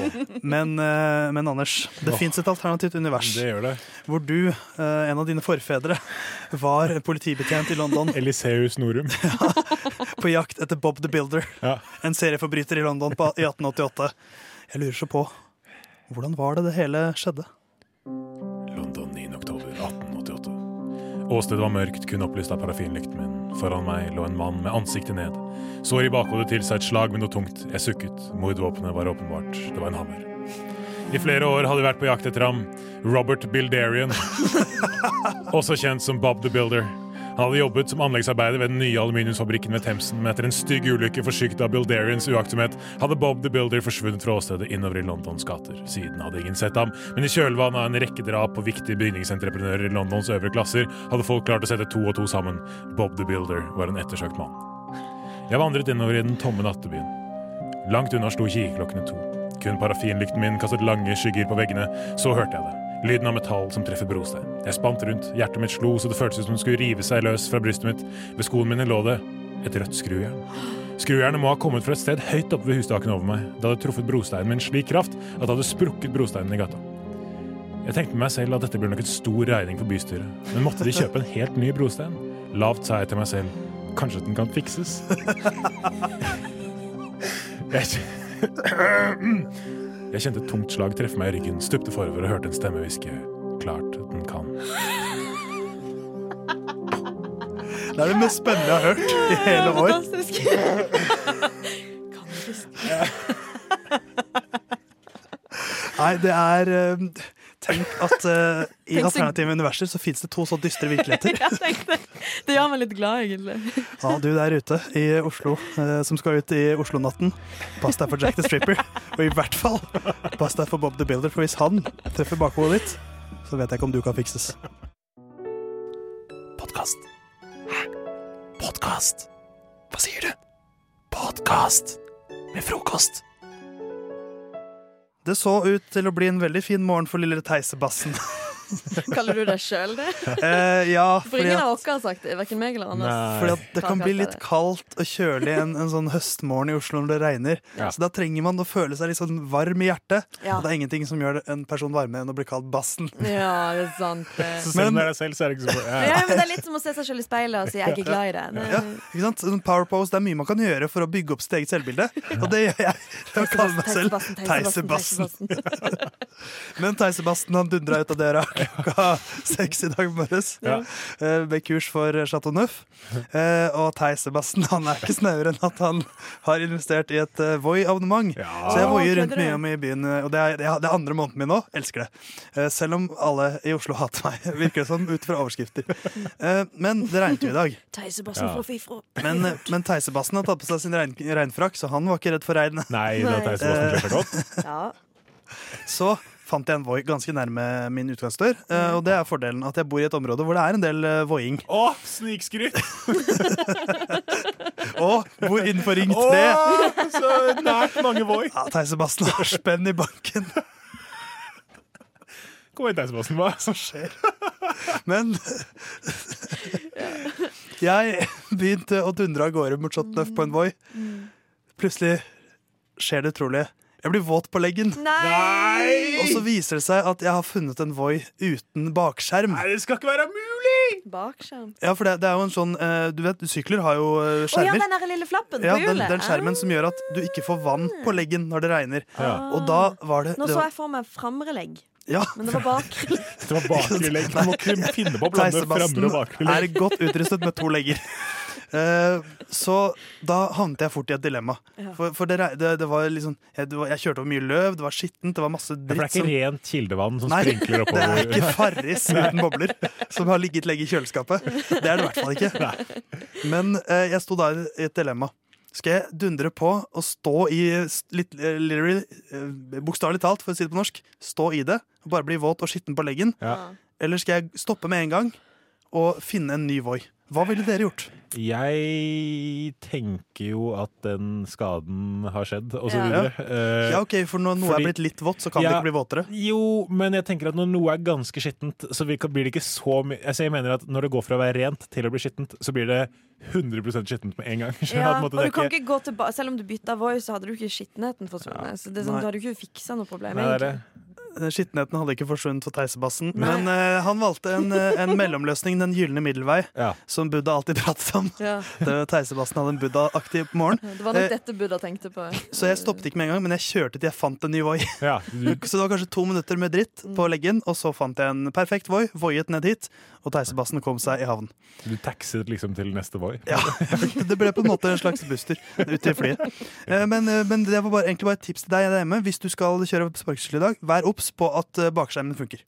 Men, eh, men Anders, det oh. fins et alternativt univers. Det gjør det. Hvor du, eh, en av dine forfedre, var politibetjent i London. Eliseus Norum. på jakt etter Bob the Builder. En serieforbryter i London på, i 1888. Jeg lurer så på hvordan var det det hele skjedde? London 9. oktober 1888. Åstedet var mørkt, kun opplyst av parafinlykten min. foran meg lå en mann med ansiktet ned. Sår i bakhodet til seg et slag med noe tungt. Jeg sukket. Mordvåpenet var åpenbart. Det var en hammer. I flere år hadde vi vært på jakt etter ham. Robert Bildarian. Også kjent som Bob the Builder. Han hadde jobbet som anleggsarbeider ved den nye aluminiumsfabrikken ved Themsen, men etter en stygg ulykke forskykt av Bildarians uaktsomhet hadde Bob the Builder forsvunnet fra åstedet innover i Londons gater. Siden hadde ingen sett ham, men i kjølvannet av en rekke drap på viktige bygningsentreprenører i Londons øvre klasser hadde folk klart å sette to og to sammen. Bob the Builder var en ettersøkt mann. Jeg vandret innover i den tomme nattebyen. Langt unna slo kirkeklokkene to. Kun parafinlykten min kastet lange skygger på veggene. Så hørte jeg det. Lyden av metall som treffer brostein. Jeg spant rundt, hjertet mitt slo så det føltes som det skulle rive seg løs fra brystet mitt. Ved skoene mine lå det et rødt skrujern. Skrujernet må ha kommet fra et sted høyt oppe ved hustaken over meg. Det hadde truffet brosteinen med en slik kraft at det hadde sprukket brosteinen i gata. Jeg tenkte med meg selv at dette blir nok en stor regning for bystyret. Men måtte de kjøpe en helt ny brostein? Lavt sa jeg til meg selv kanskje den kan fikses? Jeg, jeg kjente et tungt slag treffe meg i ryggen, stupte forover og hørte en stemme hviske klart den kan. Det er det mest spennende jeg har hørt i hele år. Fantastisk. kan du huske Nei, det er eh, Tenk at uh, i alternative universer så fins det to så dystre virkeligheter. Ja, tenk det. Det gjør meg litt glad, egentlig. Ja, du der ute i Oslo uh, som skal ut i Oslo-natten, pass deg for Jack the Stripper. Og i hvert fall pass deg for Bob the Builder, for hvis han treffer bakhodet ditt, så vet jeg ikke om du kan fikses. Podkast. Hæ? Podkast? Hva sier du? Podkast med frokost. Det så ut til å bli en veldig fin morgen for lille Teisebassen. Kaller du deg sjøl det? Eh, ja, For ingen av oss har sagt det. Verken meg eller Anders. Fordi at det kan bli litt kaldt og kjølig en, en sånn høstmorgen i Oslo når det regner. Ja. Så da trenger man å føle seg litt sånn varm i hjertet. Ja. Og det er ingenting som gjør en person varmere enn å bli kalt Bassen. Ja, det er sant. Så selv om det er deg selv, så er det ikke så Ja, men Det er litt som å se seg sjøl i speilet og si 'jeg er ikke glad i det'. det Ja, ikke sant? En power pose, det er mye man kan gjøre for å bygge opp sitt eget selvbilde. Og det gjør jeg. Jeg kaller meg selv Teisebassen. Men Teisebassen han dundra ut av døra klokka seks i dag morges Ja. eh, med kurs for Chateau Neuf. Eh, Og Teisebassen han er ikke snauere enn at han har investert i et eh, Voi-abonnement. Så jeg voier rundt mye om i byen, og det er, det er andre måneden min nå. Elsker det. Eh, Selv om alle i Oslo hater meg, virker det som, ut fra overskrifter. Eh, Men det regnet jo i dag. Teisebassen fra Fifro. Men, eh, Sebastian har tatt på seg sin regn, regnfrakk, så han var ikke redd for regnet. Nei, det er Teisebassen Sebastian godt. Ja. Så fant jeg en Voi ganske nærme min utgangsdør, eh, og det er fordelen at jeg bor i et område hvor det er en del eh, voiing. Å, snikskryt! Og bor innenfor Ring 3. Å, så nært mange Voi. Ja, Teisebassen har spenn i banken. Kom igjen, Teisebassen, hva er det som skjer? Men jeg begynte å dundre av gårde mot Shotnuff på en Voi. Plutselig skjer det utrolige. Jeg blir våt på leggen. Nei! Og så viser det seg at jeg har funnet en Voi uten bakskjerm. Nei, det skal ikke være mulig! Bakskjerm. Ja, for det, det er jo en sånn eh, Du vet, sykler har jo eh, Å ja, skjermer. den der lille flappen Ja, på den, hjulet. den skjermen som gjør at du ikke får vann på leggen når det regner. Ja. Og da var det, Nå det så var, jeg for meg framre legg, ja. men det var bakre. Det var bakre legg. Du må kunne finne på å blande framre og bakre legg. er godt utrustet med to legger. Eh, så da havnet jeg fort i et dilemma. For, for det, det, det var liksom jeg, det var, jeg kjørte over mye løv, det var skittent, det var masse Ja, For det er ikke som- rent kildevann som Nei, sprinkler det er ikke Farris uten bobler som har ligget lenge i kjøleskapet. Det er det i hvert fall ikke. Men eh, jeg sto da i et dilemma. Skal jeg dundre på og stå i litt, literally, eh, bokstavelig talt, for å si det på norsk, stå i det og bare bli våt og skitten på leggen? Ja. Eller skal jeg stoppe med en gang og finne en ny Voi? Hva ville dere gjort? Jeg tenker jo at den skaden har skjedd, og så videre. Ja. Ja, ok, for når noe er blitt litt vått, så kan det ikke bli våtere. Jo, men jeg tenker at når noe er ganske skittent, så blir det ikke så mye altså Jeg mener at når det går fra å være rent til å bli skittent, så blir det 100% skittent med en gang. Ja, og du kan ikke- gå tilbake Selv om du bytta voice, så hadde du ikke skittenheten forsvunnet. Så det er sånn, du hadde jo ikke fiksa noe problem. Nei, det er egentlig. Eh, Skittenheten hadde ikke forsvunnet for Teisebassen. Men uh, han valgte en, eh, en mellomløsning, den gylne middelvei, som Buddha alltid pratet om. Ja. Det Teisebassen hadde en Buddha-aktig morgen. Det var nok dette Buddha tenkte på. Så jeg stoppet ikke med en gang, men jeg kjørte til jeg fant en ny Voi. Ja, Så det var kanskje to minutter med dritt på leggen, og så fant jeg en perfekt Voi, voiet ned hit, og Teisebassen kom seg i havn. Du taxet liksom til neste Voi? Ja, det ble på en måte en slags buster ute i flyet. Eh, Men, men det var bare, egentlig bare et tips til deg der hjemme. Hvis du skal kjøre sparkesykkel i dag, vær obs på at eh, bakskjermen funker.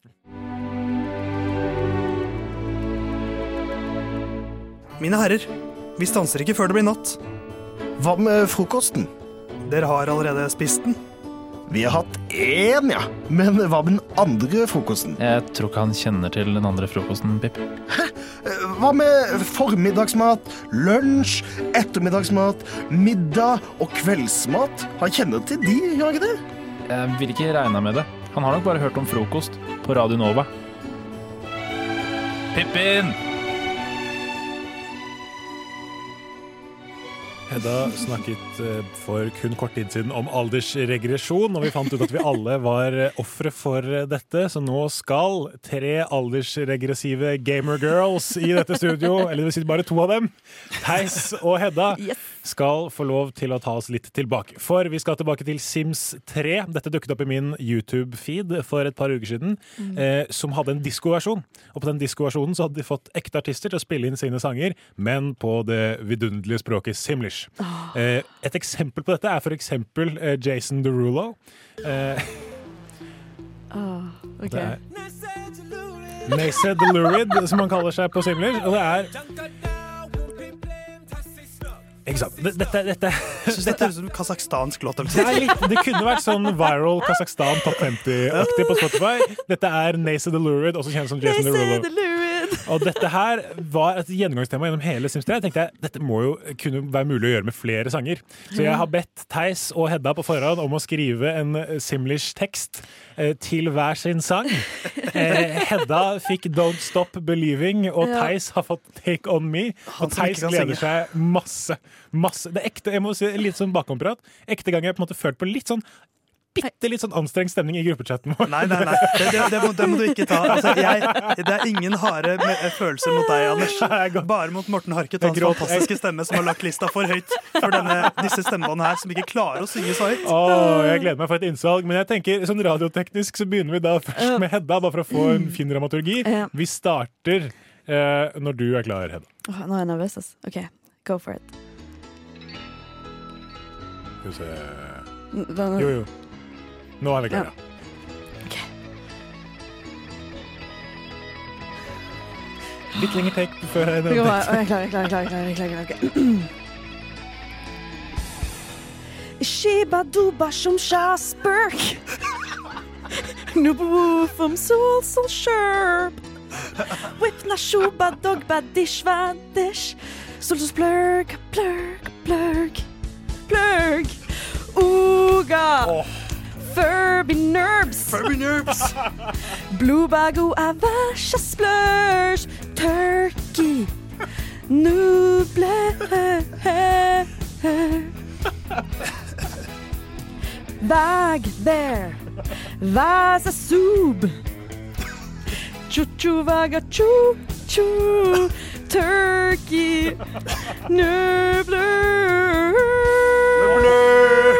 Mine herrer, vi stanser ikke før det blir natt. Hva med frokosten? Dere har allerede spist den. Vi har hatt én, ja. Men hva med den andre frokosten? Jeg tror ikke han kjenner til den andre frokosten, Pip. Hva med formiddagsmat, lunsj, ettermiddagsmat, middag og kveldsmat? Han kjenner til de, gjør han ikke det? Jeg vil ikke regne med det. Han har nok bare hørt om frokost på Radio Nova. Pippin! Hedda snakket eh, for kun kort tid siden om aldersregresjon, og vi fant ut at vi alle var eh, ofre for eh, dette, så nå skal tre aldersregressive gamergirls i dette studio, eller det vil si bare to av dem, Theis og Hedda, skal få lov til å ta oss litt tilbake. For vi skal tilbake til Sims 3. Dette dukket opp i min YouTube-feed for et par uker siden, Mm. eh, som hadde en diskoversjon. Og på den diskoversjonen så hadde de fått ekte artister til å spille inn sine sanger, men på det vidunderlige språket Simlish. Eh, et eksempel på dette er for eksempel eh, Jason Derulo. Eh, oh, ok. det er Nase Delurid, som han kaller seg på Simlish. Og det er Ikke sant. Dette, dette, Jeg synes dette høres ut som kasakhstansk låt. det, er litt, det kunne vært sånn viral Kasakhstan topp 50-aktig på Spotify. Dette er Nase Lurid, også kjent som Jason Derulo. Og dette her var et gjennomgangstema gjennom hele Sims 3. Jeg tenkte jeg, Dette må jo kunne være mulig å gjøre med flere sanger. Så jeg har bedt Theis og Hedda på forhånd om å skrive en Simlish-tekst eh, til hver sin sang. Eh, Hedda fikk Don't Stop Believing, og Ja. Theis har fått Take On Me. Og Theis gleder seg masse. masse. Det er ekte, jeg må si litt sånn bakomprat. Ekte gang jeg på en måte følt på litt sånn bitte litt sånn anstrengt stemning i gruppechatten vår. Nei, nei, nei. Det, det, det, må, det må du ikke ta. Altså, jeg, det er ingen harde følelser mot deg, Anders. Bare mot Morten Harket, hans fantastiske stemme, som har lagt lista for høyt for denne, disse stemmebåndene her, som ikke klarer å synge så høyt. Åh, jeg gleder meg for et innsalg, men jeg tenker sånn radioteknisk så begynner vi da først med Hedda, bare for å få en fin dramaturgi. Vi starter eh, når du er klar, Hedda. Åh, nå er jeg nervøs, altså. OK, go for it. Skal vi se Jo, jo. Nå er vi klare. Litt lengre take før jeg. Å, Jeg er klar, jeg er klar, jeg er klar, jeg er klar, jeg er klar, jeg er. Shiba duba som Jasperk Nubu from soul Sol Sherp Whipna shuba dogba dish va dish. Sol sol splurk, plurk, plurk Plurk. Uga Furby Nerbs Furby Nerbs Blue Bago Avasha Splurge. Turkey. Nuble Vag there. Vasa Sub Chuchu Vaga Chu Chu Turkey. Nubler Gitarsolo.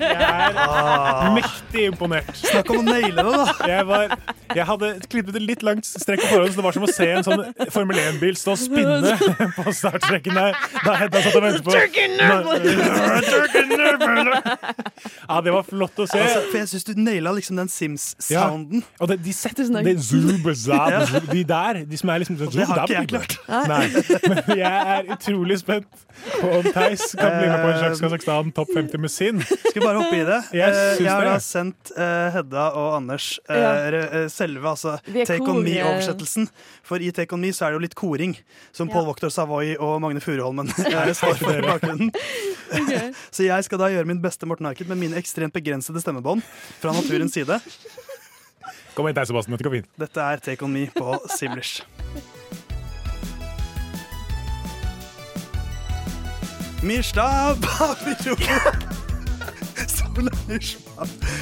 Jeg er Ah. mektig imponert. Snakk om å naile det, da. Jeg, var, jeg hadde klippet et litt langt strekk på forhånd, så det var som å se en sånn Formel 1-bil stå og spinne på startstreken der. Da Hedda satt og ventet på! Ja, det var flott å se. Altså, for jeg syns du naila liksom den Sims-sounden. Ja. Og det, de setter det zoom, De der, de som er liksom det har ikke jeg klart. Nei. Men jeg er utrolig spent på om Theis kan bli med på en slags Kasakhstan topp 50 med sin. Skal bare hoppe i det. Jeg Eh, jeg har da sendt uh, Hedda og Anders uh, Ja. selve altså, Take Take On Me-oversettelsen. For i Take On Me så er det jo litt koring, som Paul Wachter Savoy og Magne Furuholmen står for i bakgrunnen. Så jeg skal da gjøre min beste Morten Harket med mine ekstremt begrensede stemmebånd fra naturens side. Kom igjen, Theis Sebastian. Dette går fint. Dette er Take On Me på Simlish. Mishta Sunayishma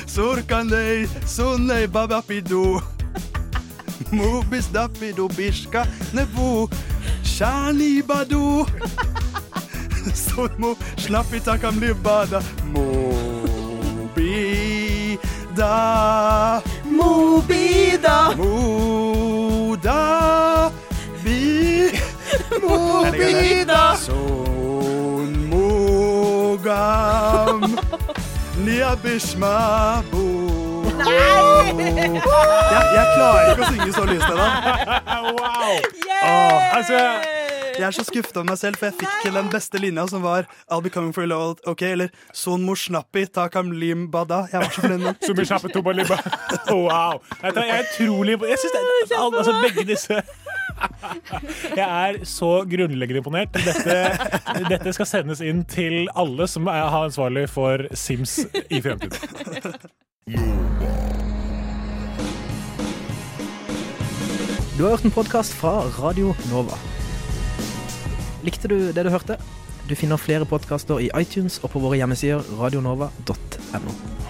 Surkandei, sunnei babapidu. Mubis dapidu biška nebu. Shani badu. Sudmu šnapita kam libada. Mubi da. Mubi da. Muda. Bi. Mubi da. Sun mugam. Nia Bishma Nei! Jeg, jeg klarer ikke å synge så lyst ennå. Åh, Altså, Jeg er så skuffa over meg selv, for jeg fikk til den beste linja, som var I'll be coming for you, love, ok? Eller Son morsnappi takam lim bada. Jeg var så fornøyd med den. Wow. Jeg er utrolig Jeg syns altså, begge disse Jeg er så grunnleggende imponert. Dette, dette skal sendes inn til alle som er ansvarlig for Sims i fremtiden. Du har hørt en podkast fra Radio Nova. Likte du det du hørte? Du finner flere podkaster i iTunes og på våre hjemmesider radionova.no.